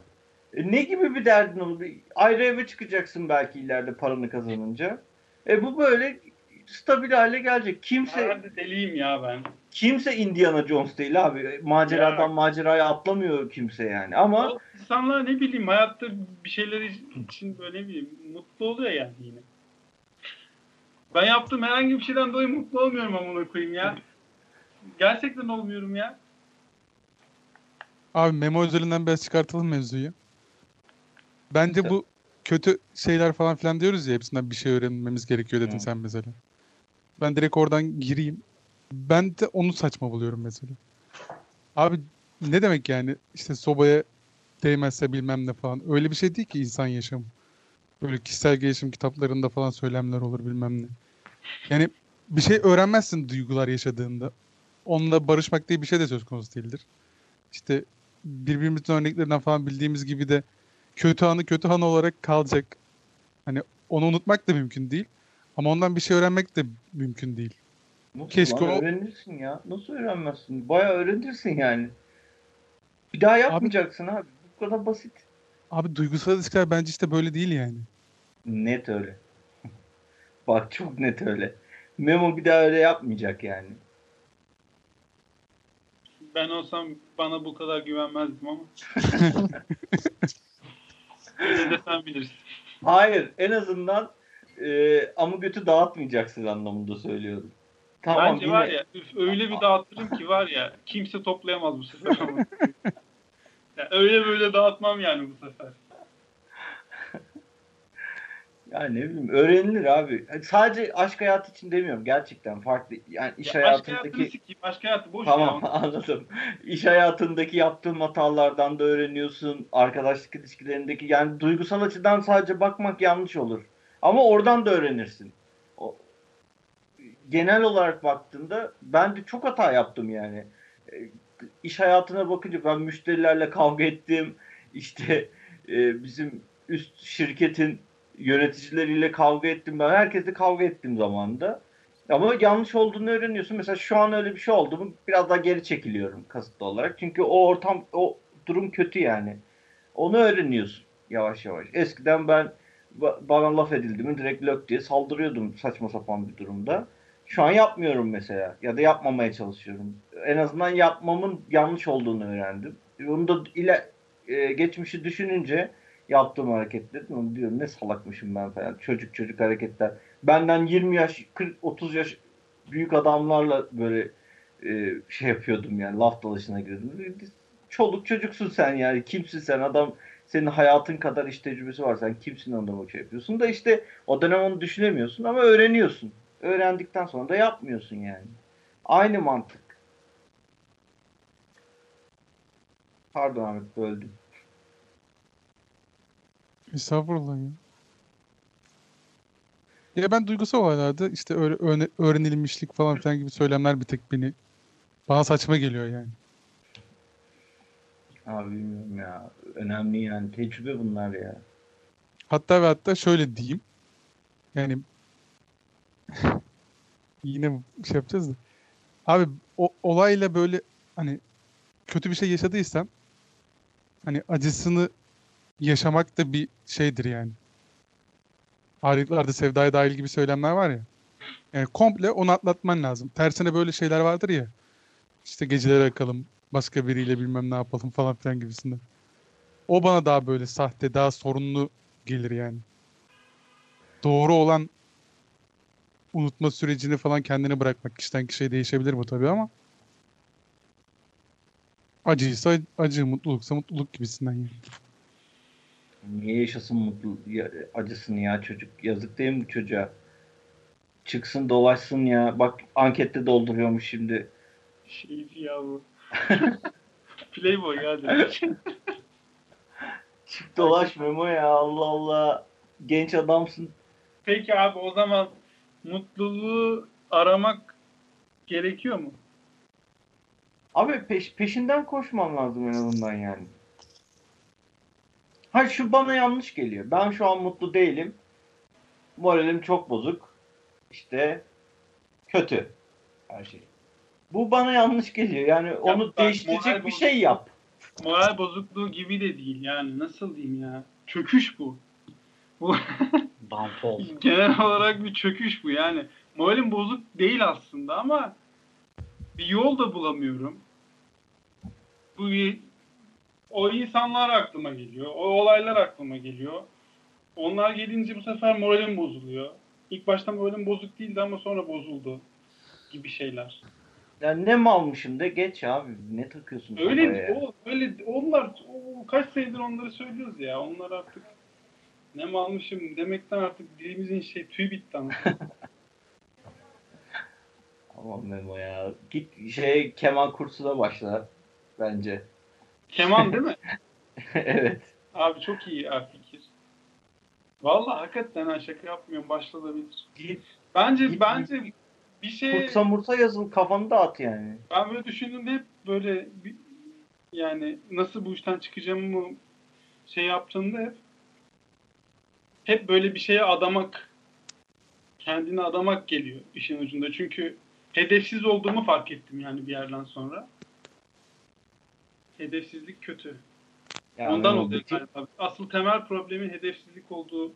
E, ne gibi bir derdin olur? Ayrı eve çıkacaksın belki ileride paranı kazanınca. E bu böyle stabil hale gelecek. Kimse Herhalde deliyim ya ben. Kimse Indiana Jones değil abi. Maceradan Ya. maceraya atlamıyor kimse yani. Ama O insanlar ne bileyim hayatta bir şeyler için böyle bileyim mutlu oluyor yani yine. Ben yaptığım herhangi bir şeyden dolayı mutlu olmuyorum amına koyayım ya. Gerçekten olmuyorum ya. Abi memo üzerinden biraz çıkartalım mevzuyu. Bence bu kötü şeyler falan filan diyoruz ya hepsinden bir şey öğrenmemiz gerekiyor dedin Hı. sen mesela. Ben direkt oradan gireyim. Ben de onu saçma buluyorum mesela. Abi ne demek yani işte sobaya değmezse bilmem ne falan. Öyle bir şey değil ki insan yaşamı. Böyle kişisel gelişim kitaplarında falan söylemler olur bilmem ne. Yani bir şey öğrenmezsin duygular yaşadığında. onunla barışmak diye bir şey de söz konusu değildir. İşte birbirimizin örneklerinden falan bildiğimiz gibi de kötü anı kötü anı olarak kalacak. Hani onu unutmak da mümkün değil. Ama ondan bir şey öğrenmek de mümkün değil. Nasıl Keşke o- öğrenirsin ya. Nasıl öğrenmezsin? Bayağı öğrenirsin yani. Bir daha yapmayacaksın abi. Bu kadar basit. Abi duygusal ilişkiler bence işte böyle değil yani. Net öyle. Bak çok net öyle. Memo bir daha öyle yapmayacak yani. Ben olsam bana bu kadar güvenmezdim ama. Öyle de sen bilirsin. Hayır en azından e, ama götü dağıtmayacaksın anlamında söylüyorum. Tamam Bence yine- var ya üf, öyle bir dağıtırım ki var ya kimse toplayamaz bu sefer ama. Ya öyle böyle dağıtmam yani bu sefer. Ya ne bileyim öğrenilir abi. Sadece aşk hayatı için demiyorum gerçekten farklı. Yani iş ya Aşk hayatını hayatındaki sikeyim. Aşk hayatı boş Tamam ya. anladım. İş hayatındaki yaptığın hatalardan da öğreniyorsun. Arkadaşlık ilişkilerindeki yani duygusal açıdan sadece bakmak yanlış olur. Ama oradan da öğrenirsin. Genel olarak baktığında ben de çok hata yaptım yani. E, İş hayatına bakınca ben müşterilerle kavga ettim. İşte e, bizim üst şirketin yöneticileriyle kavga ettim. Ben herkesle kavga ettim zamanında. Ama yanlış olduğunu öğreniyorsun. Mesela şu an öyle bir şey oldu mu biraz daha geri çekiliyorum kasıtlı olarak. Çünkü o ortam, o durum kötü yani. Onu öğreniyorsun yavaş yavaş. Eskiden ben ba- bana laf edildi mi direkt lök diye saldırıyordum saçma sapan bir durumda. Şu an yapmıyorum mesela ya da yapmamaya çalışıyorum. En azından yapmamın yanlış olduğunu öğrendim. Onu da ile e, geçmişi düşününce yaptığım hareketler onu diyorum ne salakmışım ben falan. Çocuk çocuk hareketler benden 20 yaş 40 30 yaş büyük adamlarla böyle e, şey yapıyordum yani laf dalaşına giriyordum. Çoluk çocuksun sen yani kimsin sen adam senin hayatın kadar iş tecrübesi var sen kimsin adama şey yapıyorsun da işte o dönem onu düşünemiyorsun ama öğreniyorsun. Öğrendikten sonra da yapmıyorsun yani. Aynı mantık. Pardon Ahmet böldüm. Estağfurullah ya. Ya ben duygusal olaylarda işte öyle öğrenilmişlik falan filan gibi söylemler bir tek beni bana saçma geliyor yani. Abi bilmiyorum ya. Önemli yani. Tecrübe bunlar ya. Hatta ve hatta şöyle diyeyim. Yani yine şey yapacağız da. Abi o olayla böyle hani kötü bir şey yaşadıysan hani acısını yaşamak da bir şeydir yani. Harikalarda sevdaya dahil gibi söylemler var ya. Yani komple onu atlatman lazım. Tersine böyle şeyler vardır ya. İşte geceleri yakalım, başka biriyle bilmem ne yapalım falan filan gibisinden. O bana daha böyle sahte, daha sorunlu gelir yani. Doğru olan unutma sürecini falan kendine bırakmak. Kişiden kişiye değişebilir bu tabii ama acıysa acı, mutluluksa mutluluk gibisinden yani. Niye yaşasın mutlu ya- acısını ya çocuk? Yazık değil mi bu çocuğa? Çıksın dolaşsın ya. Bak ankette dolduruyormuş şimdi. Şeydi ya bu. Playboy ya direkt. Çık dolaş Memo ya Allah Allah. Genç adamsın. Peki abi o zaman mutluluğu aramak gerekiyor mu? Abi peş, peşinden koşman lazım en azından yani. Ha şu bana yanlış geliyor. Ben şu an mutlu değilim. Moralim çok bozuk. İşte kötü her şey. Bu bana yanlış geliyor. Yani onu bak, değiştirecek bir şey yap. Moral bozukluğu gibi de değil yani nasıl diyeyim ya. Çöküş bu. Bu Downfall. genel olarak bir çöküş bu yani. Moralim bozuk değil aslında ama bir yol da bulamıyorum. Bu bir- o insanlar aklıma geliyor. O olaylar aklıma geliyor. Onlar gelince bu sefer moralim bozuluyor. İlk başta moralim bozuk değildi ama sonra bozuldu gibi şeyler. Yani ne malmışım de geç abi. Ne takıyorsun Öyle ya? o öyle onlar o, kaç senedir onları söylüyoruz ya. Onlar artık ne mi almışım demekten artık dilimizin şey tüy bitti ama. Aman Memo ya. Git şey keman kursuna başla bence. Keman değil mi? evet. Abi çok iyi fikir. Vallahi hakikaten ha şaka yapmıyorum başlanabilir. Git Bence Git- bence bir şey Kurtsa mursa yazın kafanı dağıt yani. ben böyle düşündüğümde hep böyle bir, yani nasıl bu işten çıkacağımı şey yaptığımda hep hep böyle bir şeye adamak kendini adamak geliyor işin ucunda. Çünkü hedefsiz olduğumu fark ettim yani bir yerden sonra. Hedefsizlik kötü. Yani Ondan o oluyor bitir, galiba. Asıl temel problemin hedefsizlik olduğu.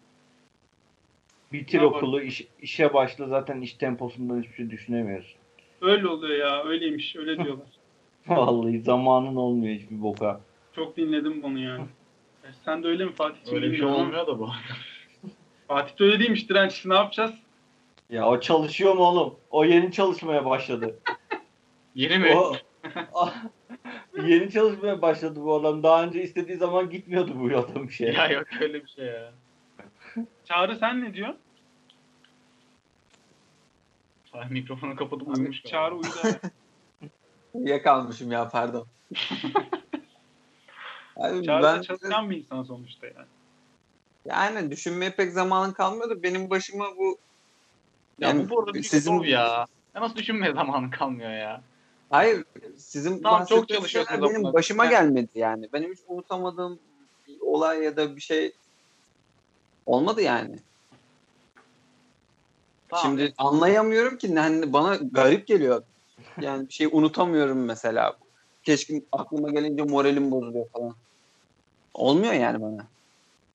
bitir Buna okulu, iş- işe başla zaten iş temposundan hiçbir şey düşünemiyorsun. Öyle oluyor ya. Öyleymiş. Öyle diyorlar. Vallahi zamanın olmuyor hiçbir boka. Çok dinledim bunu yani. E, Sen de öyle mi Fatih? Öyle bir şey olmuyor da bu. Fatih de öyle değilmiş direnç. Ne yapacağız? Ya o çalışıyor mu oğlum? O yeni çalışmaya başladı. Yeni mi? o yeni çalışmaya başladı bu adam. Daha önce istediği zaman gitmiyordu bu adam bir şey. Ya yok öyle bir şey ya. Çağrı sen ne diyorsun? Ay, mikrofonu kapatıp uyumuş. Çağrı uyudu. evet. Uyuyakalmışım ya pardon. Abi Çağrı ben çalışan bir insan sonuçta yani. Yani düşünmeye pek zamanım kalmıyordu. Benim başıma bu Ya Yani bu bu arada bir sizin- ya. Ya nasıl düşünmeye zamanın kalmıyor ya. Hayır sizin Tamam, çok çalışıyorsunuz benim ama- başıma Ha. gelmedi yani. Benim hiç unutamadığım bir olay ya da bir şey olmadı yani. Tamam. Şimdi anlayamıyorum ki hani bana garip geliyor. Yani bir şey unutamıyorum mesela. Keşke aklıma gelince moralim bozuluyor falan. Olmuyor yani bana.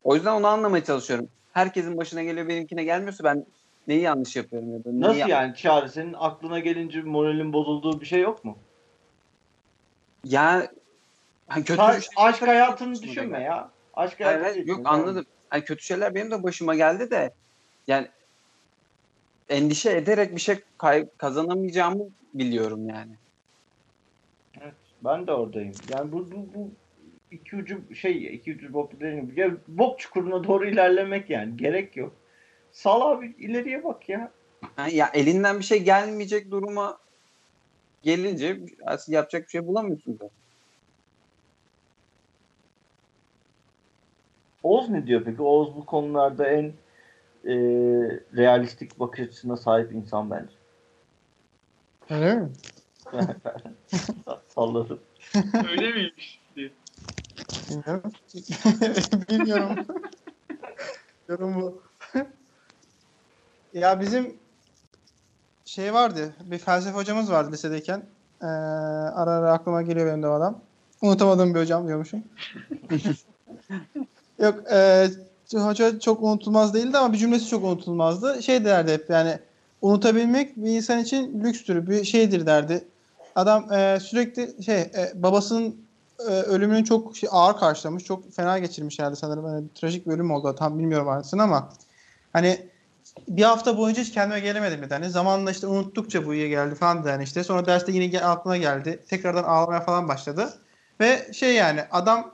O yüzden onu anlamaya çalışıyorum. Herkesin başına geliyor benimkine gelmiyorsa ben neyi yanlış yapıyorum ya da neyi Nasıl yani Çağrı? Senin aklına gelince moralin bozulduğu bir şey yok mu? Ya hani kötü Sa- bir şey- aşk hayatını düşünme ya. Aşk Hayır, hayatını hayır, düşünme. yok anladım. Hani kötü şeyler benim de başıma geldi de yani endişe ederek bir şey kay- kazanamayacağımı biliyorum yani. Evet, ben de oradayım. Yani bu, bu, bu iki ucu şey iki ucu bok dediğim bok çukuruna doğru ilerlemek yani. Gerek yok. Sal abi ileriye bak ya. Ya elinden bir şey gelmeyecek duruma gelince aslında yapacak bir şey bulamıyorsun da. Oğuz ne diyor peki? Oğuz bu konularda en e, realistik bakış açısına sahip insan bence. Öyle mi? Salladım. Öyle miymiş diye. Bilmiyorum. Bilmiyorum. Yorum bu. ya bizim şey vardı. Bir felsefe hocamız vardı lisedeyken. Ee, ara ara aklıma geliyor benim de o adam. Unutamadığım bir hocam diyormuşum. Yok e, hoca çok unutulmaz değildi ama bir cümlesi çok unutulmazdı. Şey derdi hep yani unutabilmek bir insan için lükstür, bir şeydir derdi. Adam e, sürekli şey e, babasının e, ölümünü çok şey, ağır karşılamış. Çok fena geçirmiş herhalde sanırım. Yani trajik bir ölüm oldu. Tam bilmiyorum aslında ama hani bir hafta boyunca hiç kendime gelemedim dedi. Hani zamanla işte unuttukça bu iyi geldi falan dedi. Yani işte sonra derste yine gel- aklına geldi. Tekrardan ağlamaya falan başladı. Ve şey yani adam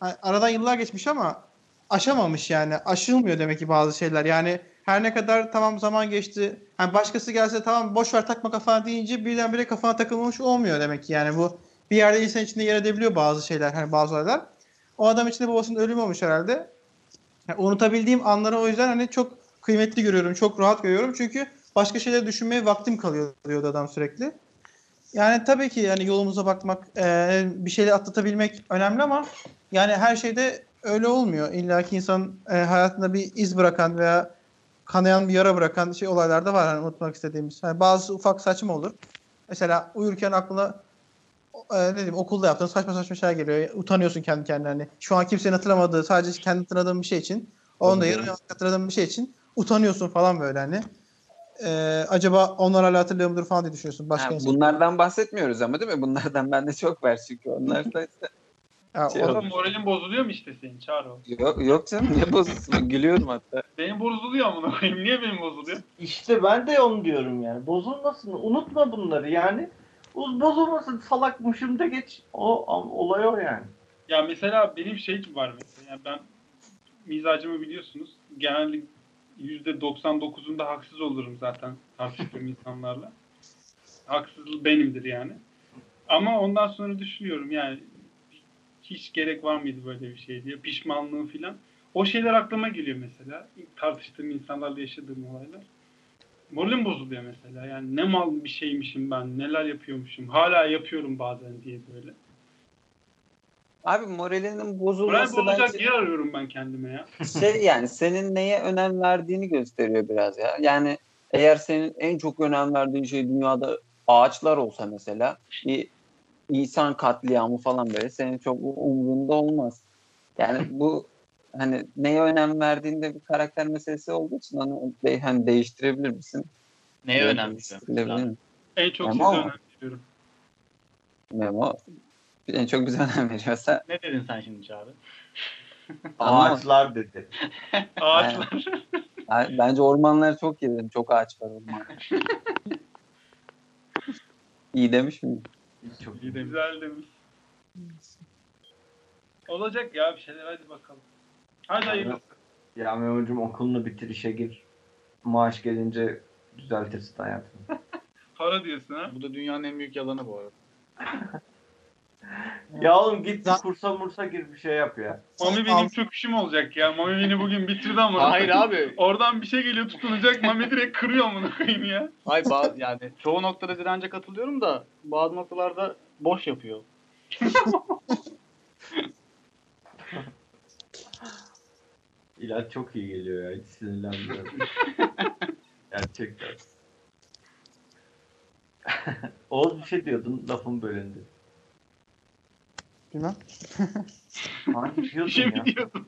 hani aradan yıllar geçmiş ama aşamamış yani. Aşılmıyor demek ki bazı şeyler. Yani her ne kadar tamam zaman geçti. Hani başkası gelse tamam boş ver takma kafana deyince birdenbire kafana takılmış olmuyor demek ki. Yani bu bir yerde insan içinde yer edebiliyor bazı şeyler, hani bazı olaylar. O adam için de babasının ölümü olmuş herhalde. Yani unutabildiğim anları o yüzden hani çok kıymetli görüyorum, çok rahat görüyorum. Çünkü başka şeyler düşünmeye vaktim kalıyor diyordu adam sürekli. Yani tabii ki yani yolumuza bakmak, e, bir şeyleri atlatabilmek önemli ama yani her şeyde öyle olmuyor. İlla ki insan e, hayatında bir iz bırakan veya kanayan bir yara bırakan şey olaylar da var hani unutmak istediğimiz. Yani bazı ufak saçma olur. Mesela uyurken aklına e, ne diyeyim okulda yaptığın saçma saçma şeyler geliyor. Utanıyorsun kendi kendine. Hani şu an kimsenin hatırlamadığı sadece kendi hatırladığın bir şey için. Onu da canım. hatırladığın bir şey için utanıyorsun falan böyle hani. E, acaba onlar hala hatırlıyor mudur falan diye düşünüyorsun. Başka insan. bunlardan bahsetmiyoruz ama değil mi? Bunlardan bende çok var çünkü onlar da işte Ya, şey o-. Oğlum moralin bozuluyor mu işte senin Çağrı? yok, yok canım ne bozulsun gülüyorum hatta. Benim bozuluyor amına koyayım. Niye benim bozuluyor? İşte ben de onu diyorum yani. Bozulmasın. Unutma bunları yani. Uz- Bozulmasın salakmışım da geç. O olay o yani. Ya mesela benim şey var mesela. Yani ben mizacımı biliyorsunuz. Genelde %99'unda haksız olurum zaten tartıştığım insanlarla. Haksız benimdir yani. Ama ondan sonra düşünüyorum yani hiç gerek var mıydı böyle bir şey diye. Pişmanlığı filan. O şeyler aklıma geliyor mesela. İlk tartıştığım insanlarla yaşadığım olaylar. Moralim bozuluyor mesela. Yani ne mal bir şeymişim ben. Neler yapıyormuşum. Hala yapıyorum bazen diye böyle. Abi moralinin Moral bozulması bozacak bence yer arıyorum ben kendime ya. şey yani senin neye önem verdiğini gösteriyor biraz ya. Yani eğer senin en çok önem verdiğin şey dünyada ağaçlar olsa mesela bir insan katliamı falan böyle senin çok umrunda olmaz. Yani bu hani neye önem verdiğinde bir karakter meselesi olduğu için onu de, hani değiştirebilir misin? Neye önemli? Değiştirebilir mi? En çok Ama- size önem veriyorum. Memo en çok güzel önem veriyorsa Ne dedin sen şimdi Çağrı? Ağaçlar dedi. Ağaçlar. Yani bence ormanlar çok iyi dedim. Çok ağaç var orman. iyi demiş miyim? Çok İyi demiş. Güzel demiş. Olacak ya bir şeyler hadi bakalım. Hadi hayırlısı. Ya Memo'cum okulunu bitir işe gir. Maaş gelince düzeltirsin hayatını. Para diyorsun ha. Bu da dünyanın en büyük yalanı bu arada. ya oğlum git kursa mursa gir bir şey yap ya. Mami benim çöküşüm olacak ya. Mami beni bugün bitirdi ama. Hayır abi. Oradan bir şey geliyor tutunacak. Mami direkt kırıyor bunu koyayım ya. Hayır bazı, yani çoğu noktada dirence katılıyorum da bazı noktalarda boş yapıyor. İlaç çok iyi geliyor ya. Hiç sinirlenmiyorum. Gerçekten. Oğuz bir şey diyordun lafın bölündü. Bilmem. Hangi Bir diyordun şey ya? mi diyordun?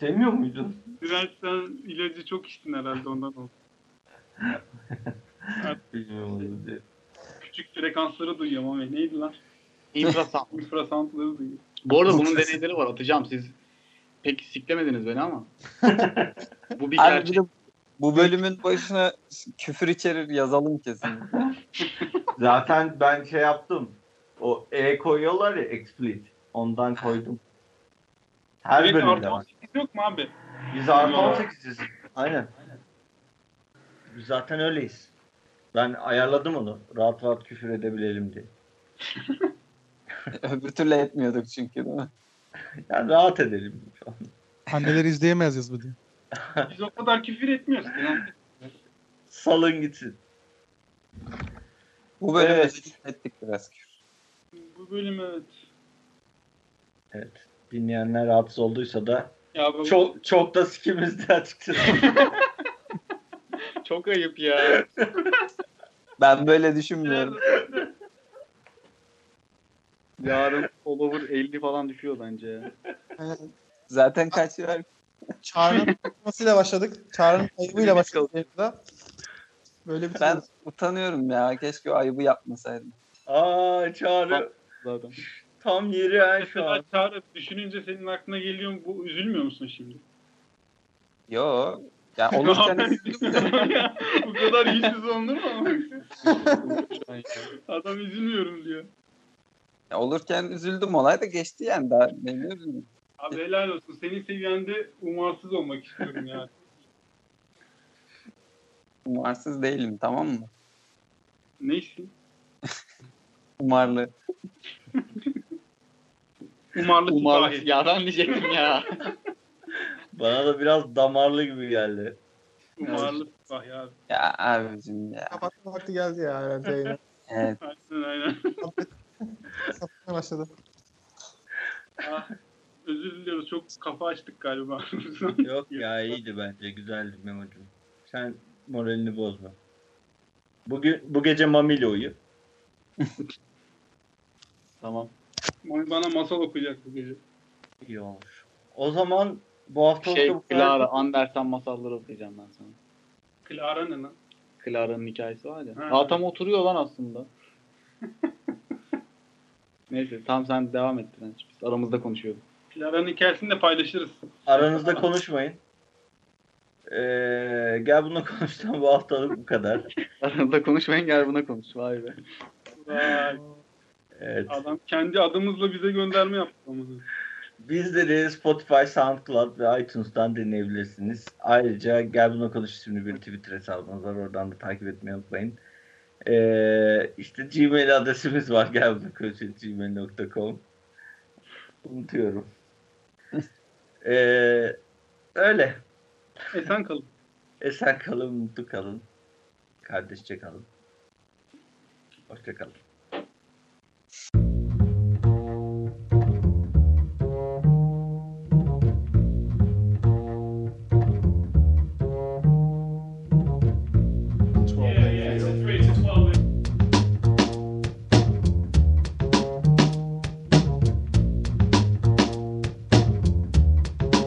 Demiyor muydun? Direnç sen ilacı çok içtin herhalde ondan oldu. Bilmiyorum onu diye. Küçük frekansları duyuyor Mami. Neydi lan? Infrasound. Infrasoundları duyuyor. Bu arada bunun deneyleri var atacağım siz pek siklemediniz beni ama. Bu bir Abi bir de bu bölümün başına küfür içerir yazalım kesin. Zaten ben şey yaptım. O E koyuyorlar ya explicit. Ondan koydum. Her Evet, bölümde var. 18 yok mu abi? Biz artı 18'iz. Aynen. Biz zaten öyleyiz. Ben ayarladım onu. Rahat rahat küfür edebilelim diye. Öbür türlü etmiyorduk çünkü değil mi? Yani rahat edelim. şu an. Anneler izleyemez yazı diye. Biz o kadar küfür etmiyoruz. ki lan. Salın gitsin. Bu bölümde Evet. ettik biraz küfür. Bu bölüm evet. Evet. Dinleyenler rahatsız olduysa da Ya bu çok çok da sikimizde açıkçası. Çok ayıp ya. Ben böyle düşünmüyorum. Yarın all over 50 falan düşüyor bence ya. Zaten kaç var? Çağrı'nın konuşmasıyla başladık. Çağrı'nın ayıbıyla başladık. Böyle bir Ben utanıyorum ya. Keşke o ayıbı yapmasaydım. Aa Çağrı Zaten. tam yeri ha şu an. Çağrı düşününce senin aklına geliyor mu? Bu üzülmüyor musun şimdi? Yo. Yani olurken Ya, Bu kadar yüzsüz olunur mu ama? Adam üzülmüyorum diyor. Olurken üzüldüm olay da geçti yani daha ne ne üzüldüm. Abi helal olsun. Senin seviyende umarsız olmak istiyorum ya. Umarsız değilim tamam mı? Neysin? Umarlı. Umarlı Umarım. sipahi. Ya ben diyecektim ya. Bana da biraz damarlı gibi geldi. Umarlı sipahi abi. Ya abicim ya. kapatma vakti geldi ya herhalde. Evet. Aynen aynen. Başladı. Ah, özür diliyoruz. Çok kafa açtık galiba. Yok ya iyiydi bence. Güzeldi Memo'cum. Sen moralini bozma. Bugün bu gece Mami ile uyu. tamam. Mami bana masal okuyacak bu gece. İyi olmuş. O zaman bu hafta Şey bu Clara Andersen masalları okuyacağım ben sana. Clara ne lan? Clara'nın hikayesi var ya. Ha. Aa, tam oturuyor lan aslında. Neyse tam sen devam et. Biz aramızda konuşuyorduk. Clara'nın hikayesini de paylaşırız. Aranızda konuşmayın. Ee, gel bununla konuştum bu haftalık bu kadar. Aranızda konuşmayın gel buna konuş. Vay be. Vay, Evet. adam kendi adımızla bize gönderme yaptı. ama. Bizleri Spotify, SoundCloud ve iTunes'tan dinleyebilirsiniz. Ayrıca Gel Buna Konuş isimli bir Twitter hesabımız var. Oradan da takip etmeyi unutmayın. Ee, işte Gmail adresimiz var. Gel Buna Konuş gmail.com Unutuyorum. Ee, öyle. Esen kalın. Esen kalın, mutlu kalın. Kardeşçe kalın. Hoşça kalın.